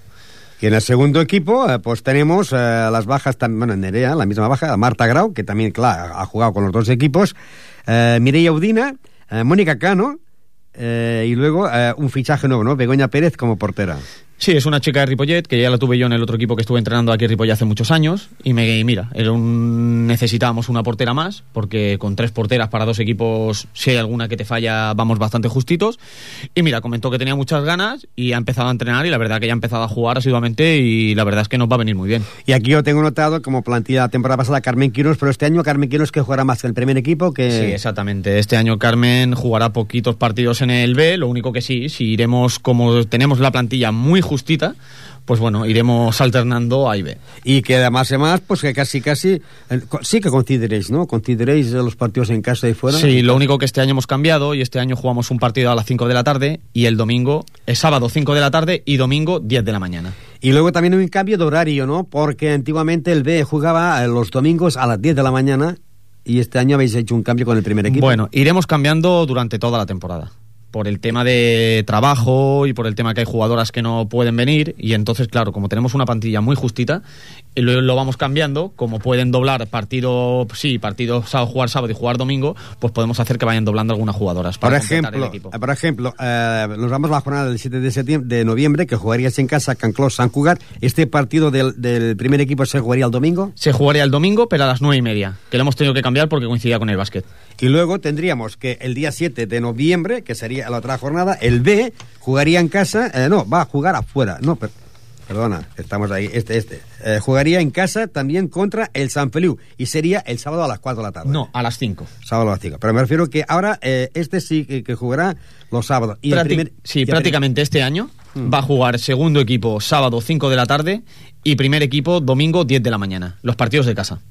Y en el segundo equipo, eh, pues tenemos eh, las bajas, tam- bueno, Nerea, la misma baja, Marta Grau, que también, claro, ha jugado con los dos equipos, eh, Mireia Udina, eh, Mónica Cano, y luego un fichaje nuevo, ¿no? Begoña Pérez como portera. Sí, es una chica de Ripollet, que ya la tuve yo en el otro equipo que estuve entrenando aquí en Ripollet hace muchos años. Y me y mira, era un, necesitábamos una portera más, porque con tres porteras para dos equipos, si hay alguna que te falla, vamos bastante justitos. Y mira, comentó que tenía muchas ganas y ha empezado a entrenar y la verdad que ya ha empezado a jugar asiduamente y la verdad es que nos va a venir muy bien. Y aquí yo tengo notado como plantilla la temporada pasada Carmen Quiros, pero este año Carmen Quiros que jugará más que el primer equipo, que... Sí, exactamente. Este año Carmen jugará poquitos partidos en el B, lo único que sí, si iremos como tenemos la plantilla muy justita, pues bueno, iremos alternando A y B. Y que además, además, pues que casi, casi, eh, sí que consideréis, ¿no? Consideréis los partidos en casa y fuera. Sí, lo único que este año hemos cambiado y este año jugamos un partido a las 5 de la tarde y el domingo, es sábado 5 de la tarde y domingo 10 de la mañana. Y luego también un cambio de horario, ¿no? Porque antiguamente el B jugaba eh, los domingos a las 10 de la mañana y este año habéis hecho un cambio con el primer equipo. Bueno, iremos cambiando durante toda la temporada. Por el tema de trabajo y por el tema que hay jugadoras que no pueden venir. Y entonces, claro, como tenemos una plantilla muy justita, lo, lo vamos cambiando. Como pueden doblar partido, sí, partido sábado, jugar sábado y jugar domingo, pues podemos hacer que vayan doblando algunas jugadoras. Por Para el ejemplo, equipo. eh, por ejemplo eh, nos vamos a la jornada del 7 de, septiembre, de noviembre, que jugarías en casa Can Clos San Cugat. ¿Este partido del, del primer equipo se jugaría el domingo? Se jugaría el domingo, pero a las nueve y media, que lo hemos tenido que cambiar porque coincidía con el básquet. Y luego tendríamos que el día 7 de noviembre, que sería la otra jornada, el B jugaría en casa, eh, no, va a jugar afuera, no, per- perdona, estamos ahí, este, este, eh, jugaría en casa también contra el San Feliu y sería el sábado a las 4 de la tarde. No, a las 5. Sábado a las 5, pero me refiero que ahora eh, este sí que, que jugará los sábados. Y primer- sí, y prácticamente este año Mm. va a jugar segundo equipo sábado 5 de la tarde y primer equipo domingo 10 de la mañana. Los partidos de casa.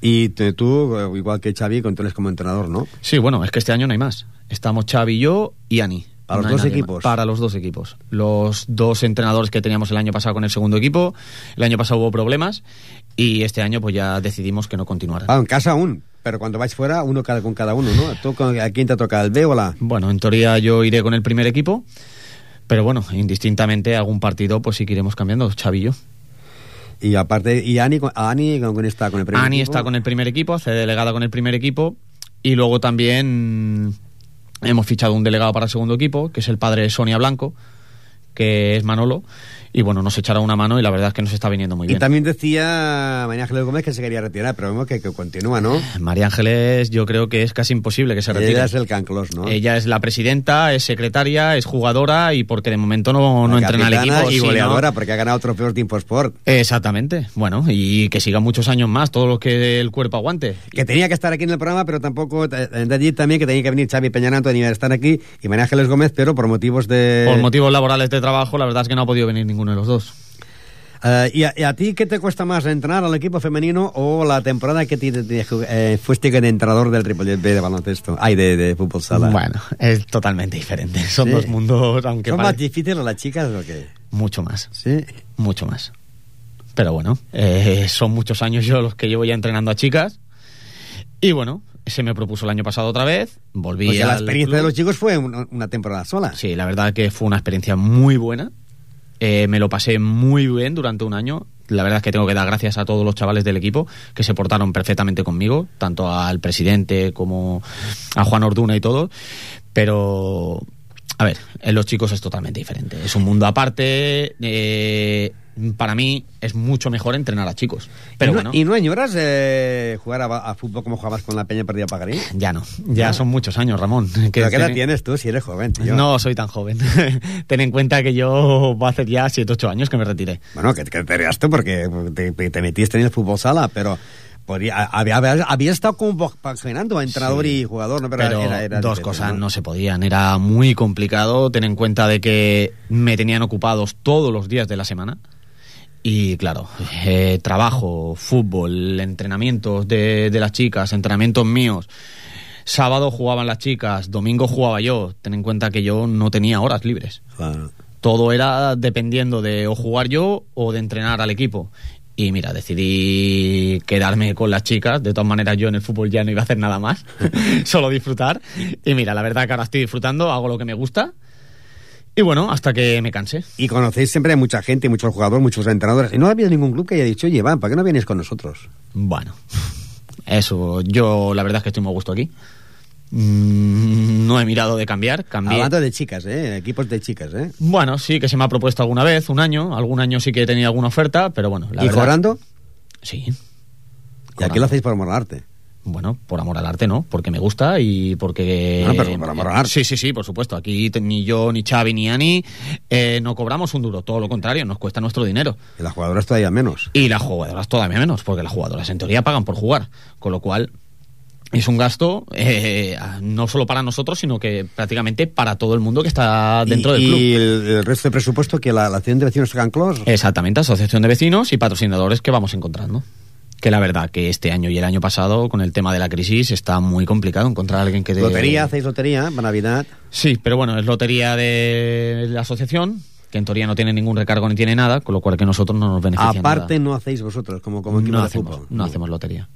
Y tú, eh, igual que Xavi, controles como entrenador, ¿no? Sí, bueno, es que este año no hay más. Estamos Xavi, yo y Ani. ¿Para los No dos nadie equipos? Para los dos equipos. Los dos entrenadores que teníamos el año pasado con el segundo equipo. El año pasado hubo problemas y este año pues ya decidimos que no continuara. Ah, en casa aún, pero cuando vais fuera, uno cada, con cada uno, ¿no? ¿Tú ¿A quién te toca, el B o la? Bueno, en teoría yo iré con el primer equipo, pero bueno, indistintamente algún partido pues sí que iremos cambiando, Xavi y aparte, ¿y Ani, Ani con quién está? ¿Con el primer Ani equipo? está con el primer equipo, hace delegada con el primer equipo y luego también hemos fichado un delegado para el segundo equipo, que es el padre de Sonia Blanco, que es Manolo, y bueno, nos echará una mano y la verdad es que nos está viniendo muy Y bien. también decía María Ángeles Gómez que se quería retirar, pero vemos que, que continúa, ¿no? María Ángeles yo creo que es casi imposible que se retire. Ella es el canclos, ¿no? Ella es la presidenta, es secretaria, es jugadora y porque de momento no, no entrena al equipo. y goleadora, porque ha ganado trofeos de Infosport. Exactamente. Bueno, y que siga muchos años más, todo lo que el cuerpo aguante. Que tenía que estar aquí en el programa, pero tampoco. eh, De allí también que tenía que venir Xavi Peñanato, que estar aquí, y María Ángeles Gómez, pero por motivos de. Por motivos laborales de trabajo, la verdad es que no ha podido venir ninguno de los dos. Eh, ¿y, a, y a ti qué te cuesta más, entrenar al equipo femenino o la temporada que te, te- eh, fuiste entrenador del Ripollet B de baloncesto? Ay, de, de fútbol sala. Bueno, es totalmente diferente. Son Sí. dos mundos, aunque ¿Son pare- más difíciles las chicas o qué? mucho más. Sí. Mucho más. Pero bueno, eh, son muchos años yo los que llevo ya entrenando a chicas. Y bueno, se me propuso el año pasado otra vez. Volví Porque la al experiencia club. de los chicos fue una, una temporada sola. Sí, la verdad que fue una experiencia muy buena. Eh, me lo pasé muy bien durante un año. La verdad es que tengo que dar gracias a todos los chavales del equipo que se portaron perfectamente conmigo, tanto al presidente como a Juan Orduna y todo. Pero A ver, en los chicos es totalmente diferente. Es un mundo aparte. eh, para mí es mucho mejor entrenar a chicos. Pero ¿Y, no, bueno, ¿Y no añoras eh, jugar a, a fútbol como jugabas con la Peña Perdida Pagarín? ya no. Ya son muchos años, Ramón. Que ¿Pero qué edad tiene- tienes tú si eres joven, tío? No soy tan joven. Ten en cuenta que yo va a hacer ya 7 8 años que me retiré. Bueno, que, que te reaste porque te, te metiste en el fútbol sala, pero podría, había, había, estado como compaginando entrenador y jugador, ¿no? Pero, Pero era- era dos cosas no se podían. Era muy complicado. Ten en cuenta de que me tenían ocupados todos los días de la semana. Y claro, eh, trabajo, fútbol, entrenamientos de, de las chicas, entrenamientos míos. Sábado jugaban las chicas, domingo jugaba yo. Ten en cuenta que yo no tenía horas libres. Claro. Todo era dependiendo de o jugar yo o de entrenar al equipo. Y mira, decidí quedarme con las chicas. De todas maneras, yo en el fútbol ya no iba a hacer nada más, solo disfrutar. Y mira, la verdad que ahora estoy disfrutando, hago lo que me gusta. Y bueno, hasta que me cansé. Y conocéis siempre a mucha gente, muchos jugadores, muchos entrenadores. Y no ha habido ningún club que haya dicho, oye, Iván, ¿para qué no vienes con nosotros? Bueno, eso, yo la verdad es que estoy muy a gusto aquí. Mm, No he mirado de cambiar, cambié. Hablando de chicas, ¿eh? Equipos de chicas, ¿eh? Bueno, sí que se me ha propuesto alguna vez, un año. Algún año sí que he tenido alguna oferta, pero bueno. La ¿Y verdad- cobrando? Sí. Y aquí lo hacéis por amor al arte. Bueno, por amor al arte no, porque me gusta y porque... Bueno, pero por amor al arte. Sí, sí, sí, por supuesto. Aquí ni yo, ni Xavi, ni Ani eh, no cobramos un duro. Todo lo contrario, nos cuesta nuestro dinero. Y las jugadoras todavía menos. Y las jugadoras todavía menos, porque las jugadoras en teoría pagan por jugar. Con lo cual es un gasto eh, no solo para nosotros, sino que prácticamente para todo el mundo que está dentro del club. Y el, el resto de presupuesto que la, la acción de vecinos Can Clos. Exactamente, asociación de vecinos y patrocinadores que vamos encontrando. Que la verdad que este año y el año pasado, con el tema de la crisis, está muy complicado encontrar a alguien que... de- Lotería, hacéis lotería para Navidad. Sí, pero bueno, es lotería de la asociación, que en teoría no tiene ningún recargo ni tiene nada, con lo cual que nosotros no nos beneficia Aparte nada. no hacéis vosotros como, como equipo no de hacemos, fútbol. no hacemos lotería.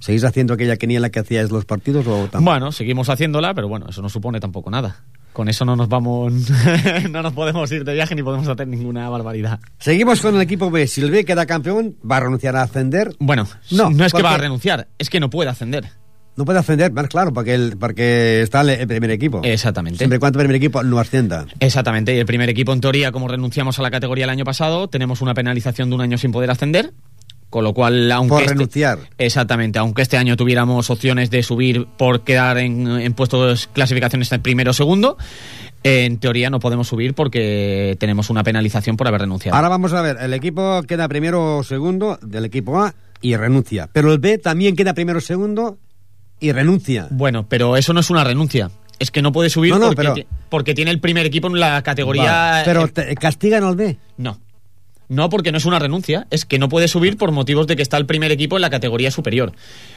¿Seguís haciendo aquella quiniela que hacíais los partidos o tampoco? Bueno, seguimos haciéndola, pero bueno, eso no supone tampoco nada. Con eso no nos vamos, no nos podemos ir de viaje ni podemos hacer ninguna barbaridad. Seguimos con el equipo B. Si el B queda campeón, ¿va a renunciar a ascender? Bueno, No, no, es que va a renunciar, es que no puede ascender. No puede ascender, más claro, porque, el, porque está el, primer equipo. Exactamente. Siempre y cuando el primer equipo no ascienda. Exactamente, y el primer equipo en teoría, como renunciamos a la categoría el año pasado, tenemos una penalización de un año sin poder ascender, con lo cual, aunque... Por este- renunciar. Exactamente, aunque este año tuviéramos opciones de subir por quedar en, en puestos clasificaciones en primero o segundo, en teoría no podemos subir porque tenemos una penalización por haber renunciado. Ahora vamos a ver, el equipo queda primero o segundo del equipo A y renuncia. Pero el B también queda primero o segundo y renuncia. Bueno, pero eso no es una renuncia. Es que no puede subir No, no, porque, pero- porque tiene el primer equipo en la categoría... Vale, Pero te- castigan al B. No. No, porque no es una renuncia, es que no puede subir por motivos de que está el primer equipo en la categoría superior.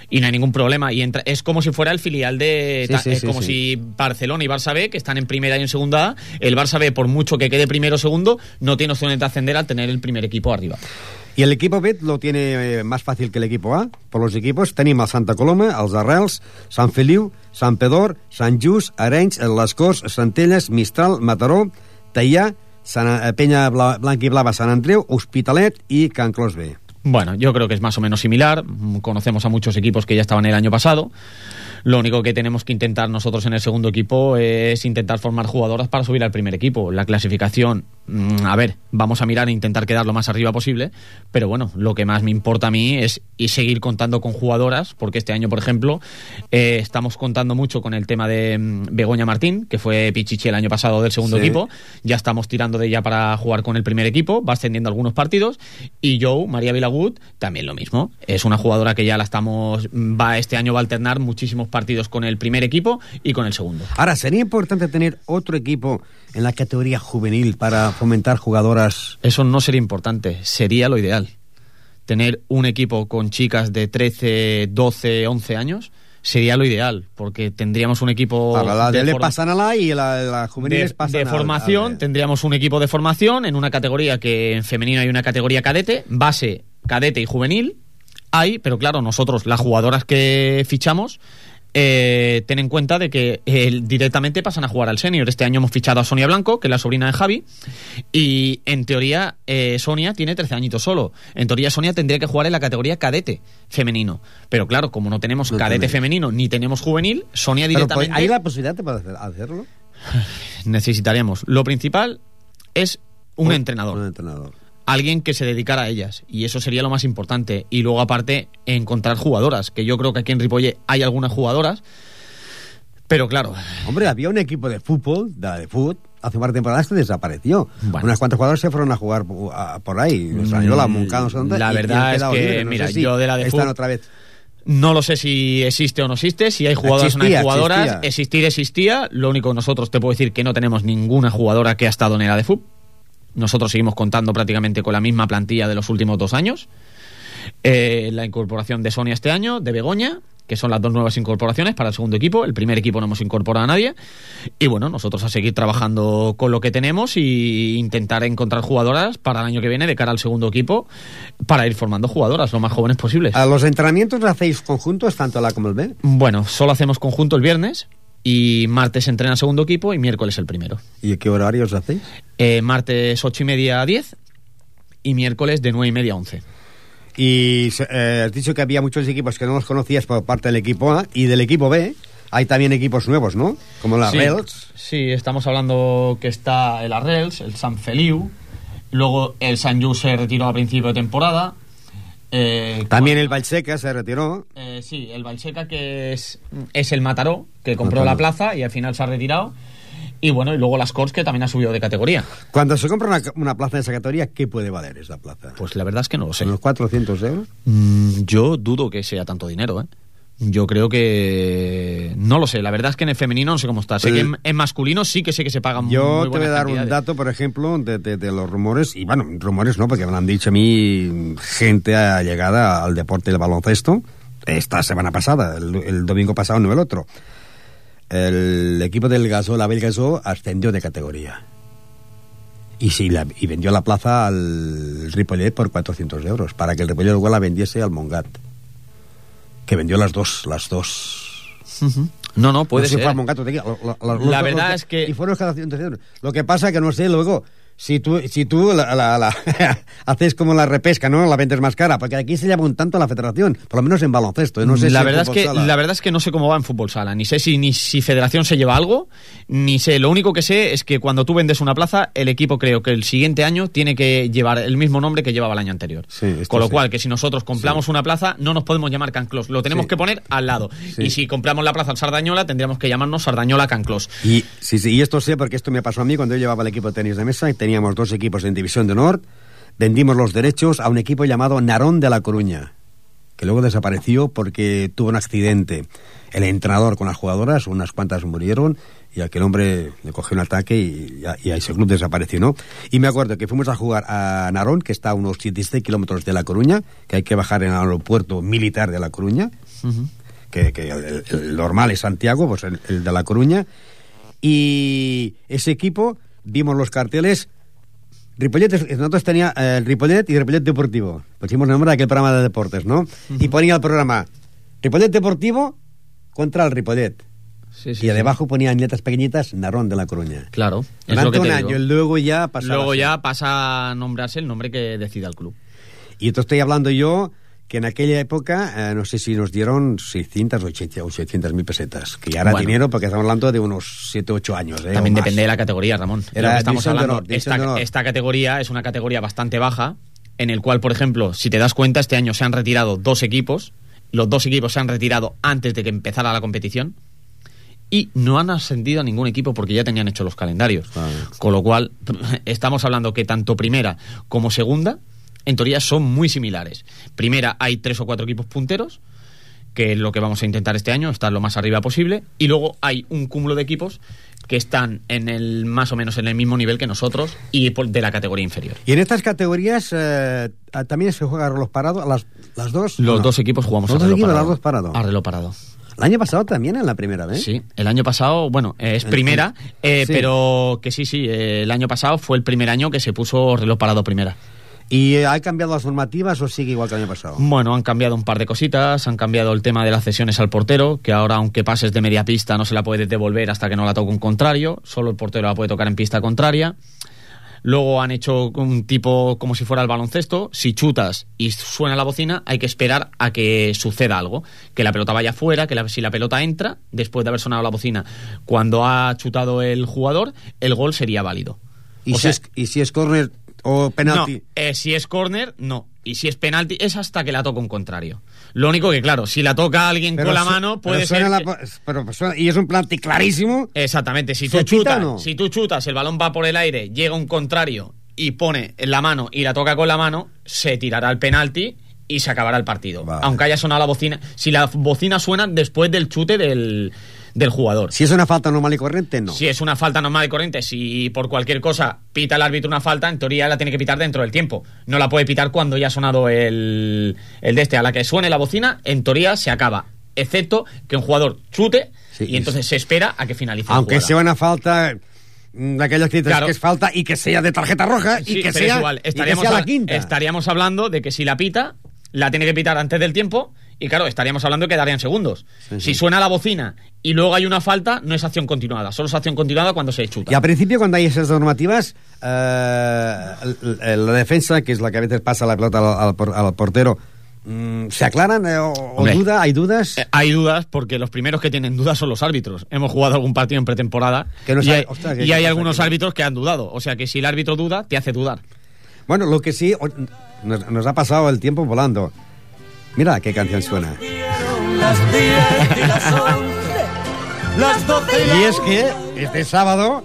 Y no hay ningún problema. Y entra, es como si fuera el filial de. Sí, ta- sí, es sí, como si Barcelona y Barça B, que están en primera y en segunda A, el Barça B, por mucho que quede primero o segundo, no tiene opciones de ascender al tener el primer equipo arriba. Y el equipo B lo tiene eh, más fácil que el equipo A. Por los equipos tenim el Santa Coloma, els Arrels, Sant Feliu, Sant Pedor, Sant Just, Arenys, Les Corts, Centelles, Mistral, Mataró, Teià, Sant, eh, Penya Bla, Blanca i Blava, Sant Andreu, Hospitalet i Can Clos B. Bueno, yo creo que es más o menos similar. Conocemos a muchos equipos que ya estaban el año pasado. Lo único que tenemos que intentar nosotros en el segundo equipo es intentar formar jugadoras para subir al primer equipo. La clasificación, mm, a ver, vamos a mirar e intentar quedar lo más arriba posible, pero bueno, lo que más me importa a mí es y seguir contando con jugadoras, porque este año, por ejemplo, eh, estamos contando mucho con el tema de mm, Begoña Martín, que fue Pichichi el año pasado del segundo Sí. equipo, ya estamos tirando de ella para jugar con el primer equipo, va ascendiendo algunos partidos y Joe, María Vilagut, también lo mismo. Es una jugadora que ya la estamos va este año va a alternar muchísimos partidos con el primer equipo y con el segundo. Ahora, sería importante tener otro equipo en la categoría juvenil para fomentar jugadoras. Eso no sería importante, sería lo ideal. Tener un equipo con chicas de 13, 12, 11 años sería lo ideal, porque tendríamos un equipo Para la de de pasan a la y la, la juvenil de, pasan de al- formación, al- tendríamos un equipo de formación en una categoría que en femenino hay una categoría cadete, base, cadete y juvenil. Hay, pero claro, nosotros, las jugadoras que fichamos, eh, ten en cuenta de que eh, directamente pasan a jugar al senior. Este año hemos fichado a Sonia Blanco, que es la sobrina de Javi, y en teoría eh, Sonia tiene 13 añitos solo. En teoría Sonia tendría que jugar en la categoría cadete femenino. Pero claro, como no tenemos No cadete tenéis. femenino ni tenemos juvenil, Sonia Pero, pues, directamente... ¿Hay la posibilidad de hacerlo? necesitaremos. Lo principal es un, entrenador. Un entrenador. Alguien que se dedicara a ellas. Y eso sería lo más importante. Y luego, aparte, encontrar jugadoras. Que yo creo que aquí en Ripolle hay algunas jugadoras. Pero claro. Hombre, había un equipo de fútbol, de, de fútbol, hace un par de temporadas que desapareció. Unas cuantas jugadoras se fueron a jugar uh, por ahí. la Moncada, no sé dónde, Mm, La verdad es que. No mira, si yo de la de están fútbol- otra vez. No lo sé si existe o no existe, si hay jugadoras o no hay Existía, jugadoras. existía. Existir existía. Lo único que nosotros te puedo decir que no tenemos ninguna jugadora que ha estado en era de fútbol. Nosotros seguimos contando prácticamente con la misma plantilla de los últimos dos años. Eh, la incorporación de Sonia este año, de Begoña, que son las dos nuevas incorporaciones para el segundo equipo. El primer equipo no hemos incorporado a nadie. Y bueno, nosotros a seguir trabajando con lo que tenemos y intentar encontrar jugadoras para el año que viene de cara al segundo equipo para ir formando jugadoras lo más jóvenes posibles. ¿A los entrenamientos los hacéis conjuntos, tanto el A como el B? Bueno, solo hacemos conjunto el viernes y martes entrena el segundo equipo y miércoles el primero. ¿Y qué horarios hacéis? Eh, martes 8 y media a 10 y miércoles de 9 y media a 11. Y eh, has dicho que había muchos equipos que no los conocías por parte del equipo A y del equipo B. Hay también equipos nuevos, ¿no? Como la sí. Sí, estamos hablando que está el Arrels, el San Feliu, luego el San Just se retiró a principio de temporada. Eh, También el Valseca se retiró. Eh, sí, el Valseca que es, es el Mataró, que compró Mataró. la plaza y al final se ha retirado. Y bueno, y luego las Corts que también ha subido de categoría. Cuando se compra una, una plaza de esa categoría, ¿qué puede valer esa plaza? Pues la verdad es que no lo sé. ¿Unos 400 euros? Mm, yo dudo que sea tanto dinero, ¿eh? Yo creo que... No lo sé, la verdad es que en el femenino no sé cómo está. Sé que en, en masculino sí que sé que se pagan Yo muy te voy a dar un dato, por ejemplo, de, de- de los rumores, y bueno, rumores no, porque me lo han dicho a mí gente allegada al deporte del baloncesto, esta semana pasada, el, el domingo pasado, no el otro. El equipo del Gasol, Abel Gasol, ascendió de categoría. Y, sí, la- y vendió la plaza al Ripollet por 400 euros, para que el Ripollet luego la vendiese al Mongat. Que vendió las dos, las dos. No, no, puede no sé si ser. fue La verdad es que- Y fueron cada 100 euros. Lo que pasa que no sé, luego, si tú, si tú la, la- la- haces como la repesca, ¿no? La vendes más cara, porque aquí se llama un tanto a la federación, por lo menos en baloncesto. ¿eh? No sé la, si verdad es que, sala. la verdad es que no sé cómo va en fútbol sala. Ni sé si, ni si Federación se lleva algo, ni sé. Lo único que sé es que cuando tú vendes una plaza, el equipo creo que el siguiente año tiene que llevar el mismo nombre que llevaba el año anterior. Con lo sí. cual, que si nosotros compramos una plaza, no nos podemos llamar Canclos. Lo tenemos que poner al lado. Y si compramos la plaza al Sardañola, tendríamos que llamarnos Sardañola Canclos. Y, sí, sí, y esto sé porque esto me pasó a mí cuando yo llevaba el equipo de tenis de mesa y teníamos dos equipos en División de Honor. Vendimos los derechos a un equipo llamado Narón de La Coruña, que luego desapareció porque tuvo un accidente. El entrenador con las jugadoras, unas cuantas murieron y aquel hombre le cogió un ataque y, y, y ese club desapareció, ¿no? Y me acuerdo que fuimos a jugar a Narón, que está a unos 76 kilómetros de La Coruña, que hay que bajar en el aeropuerto militar de La Coruña que, que el, el normal es Santiago, pues el, el de La Coruña. Y ese equipo, vimos los carteles. Ripollet, es- nosotros tenía eh, el Ripollet y Ripollet Deportivo. Pusimos el nombre de aquel programa de deportes, ¿no? Y ponía el programa Ripollet Deportivo contra el Ripollet. Sí, y sí. debajo ponía en letras pequeñitas Narón de la Coruña. Claro. es Durante lo que un te año, digo. y luego ya pasaba Luego ya pasa a nombrarse el nombre que decida el club. Y esto estoy hablando yo que en aquella época, eh, no sé si nos dieron 600 o 800 mil pesetas, que ya era Bueno. dinero porque estamos hablando de unos 7 o 8 años. ¿eh? También depende de la categoría, Ramón. Era Lo que estamos hablando, honor, esta categoría es una categoría bastante baja, en el cual, por ejemplo, si te das cuenta, este año se han retirado dos equipos, los dos equipos se han retirado antes de que empezara la competición, y no han ascendido a ningún equipo porque ya tenían hecho los calendarios. Con lo cual, estamos hablando que tanto primera como segunda, en teoría, son muy similares. Primera hay tres o cuatro equipos punteros, que es lo que vamos a intentar este año, estar lo más arriba posible, y luego hay un cúmulo de equipos que están en el más o menos en el mismo nivel que nosotros y de la categoría inferior. Y en estas categorías eh, también se juega a reloj parado, las, las dos. Los ¿o no? dos equipos jugamos Los a reloj parado. las dos parado. A reloj parado. El año pasado también en la primera vez. Sí, el año pasado, bueno, eh, es primera, eh, sí. pero que sí, sí, eh, el año pasado fue el primer año que se puso reloj parado primera. ¿Y ha cambiado las normativas o sigue igual que el año pasado? Bueno, han cambiado un par de cositas, han cambiado el tema de las cesiones al portero, que ahora aunque pases de media pista no se la puedes devolver hasta que no la toque un contrario, solo el portero la puede tocar en pista contraria. Luego han hecho un tipo como si fuera el baloncesto. Si chutas y suena la bocina, hay que esperar a que suceda algo. Que la pelota vaya fuera, que la- si la pelota entra, después de haber sonado la bocina, cuando ha chutado el jugador, el gol sería válido. O si, sea- és, I si és córner o penalti? No, eh, si es córner, no. Y si es penalti, es hasta que la toca un contrario. Lo único que, claro, si la toca alguien con la mano, puede ser... la que- po- pero suena- y es un planti clarísimo. Exactamente, si tú, ¿Se pita chutas, no? si tú chutas, el balón va por el aire, llega un contrario y pone en la mano y la toca con la mano, se tirará el penalti y se acabará el partido. Aunque haya sonado la bocina. Si la bocina suena después del chute del, del jugador. Si és una falta normal i corriente, no. Si es una falta normal y corriente, si por cualquier cosa pita el árbitro una falta, en teoría la tiene que pitar dentro del tiempo. No la puede pitar cuando ya ha sonado el, el de este. A la que suene la bocina, en teoría se acaba. Excepto que un jugador chute y entonces se espera a que finalice Aunque sea una falta mm, que dices Claro. que es falta y que sea de tarjeta roja Sí, y que sea, es igual. y que Estaríamos, sea la hab- quinta. estaríamos hablando de que si la pita, la tiene que pitar antes del tiempo y claro, estaríamos hablando que quedarían segundos. Si suena la bocina y luego hay una falta, no es acción continuada. Solo es acción continuada cuando se chuta. Y al principio, cuando hay esas normativas, eh, la defensa, que es la que a veces pasa la pelota al, al por- al portero, mm, ¿se aclaran eh, o, Hombre. duda? ¿Hay dudas? Eh, Hay dudas porque los primeros que tienen dudas son los árbitros. Hemos jugado algún partido en pretemporada Que no y sabe- hay, ostras, ¿qué y hay algunos aquí? árbitros que han dudado. O sea que si el árbitro duda, te hace dudar. Bueno, lo que sí, nos ha pasado el tiempo volando. Mira qué canción suena. Las 10 y las 11, las 12 y Y las es que este sábado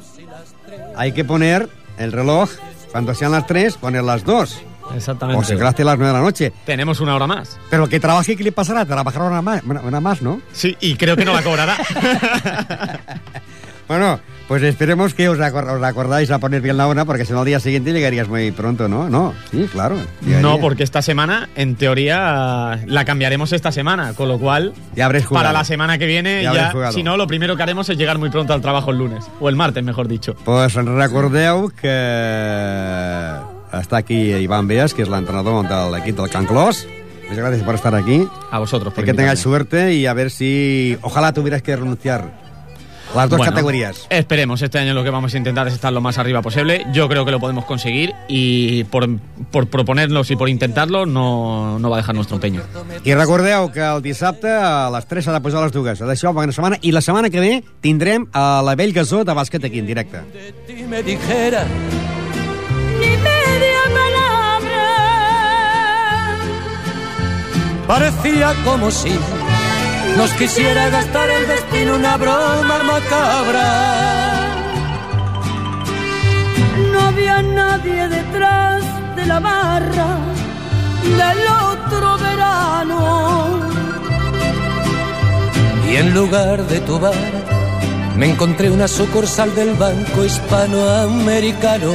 hay que poner el reloj, cuando sean las 3, poner las 2. Exactamente. O si gracias a las 9 de la noche. Tenemos una hora más. Pero el que trabaje, ¿qué le pasará? Trabajará una más, una, una más, ¿no? Sí, y creo que no la cobrará. Bueno, pues esperemos que os, acor- os acordáis a poner bien la hora, porque si no al día siguiente llegarías muy pronto, ¿no? No, sí, claro. llegaría. No, porque esta semana, en teoría, la cambiaremos esta semana, con lo cual, Ya habréis jugado. para la semana que viene, Ya ya, si no, lo primero que haremos es llegar muy pronto al trabajo el lunes, o el martes, mejor dicho. Pues recordeu que està aquí Iván Beas, que és l'entrenador de l'equip del Can Clos. Muchas gracias por estar aquí. A vosotros, por que tengáis suerte y a ver si... Ojalá tuvieras que renunciar las dos Bueno, categorías. Esperemos, este año lo que vamos a intentar es estar lo más arriba posible. Yo creo que lo podemos conseguir y por, por proponernos y por intentarlo no, no va a dejar nuestro empeño. I recordeu que el dissabte a les 3 s'ha de posar les dues. D'això bona setmana. I la setmana que ve tindrem a la Vell Gasó de bàsquet aquí en directe. y me dijera Ni media palabra. Parecía como si nos quisiera gastar el destino una broma macabra. No había nadie detrás de la barra del otro verano. Y en lugar de tu bar, me encontré una sucursal del Banco Hispanoamericano.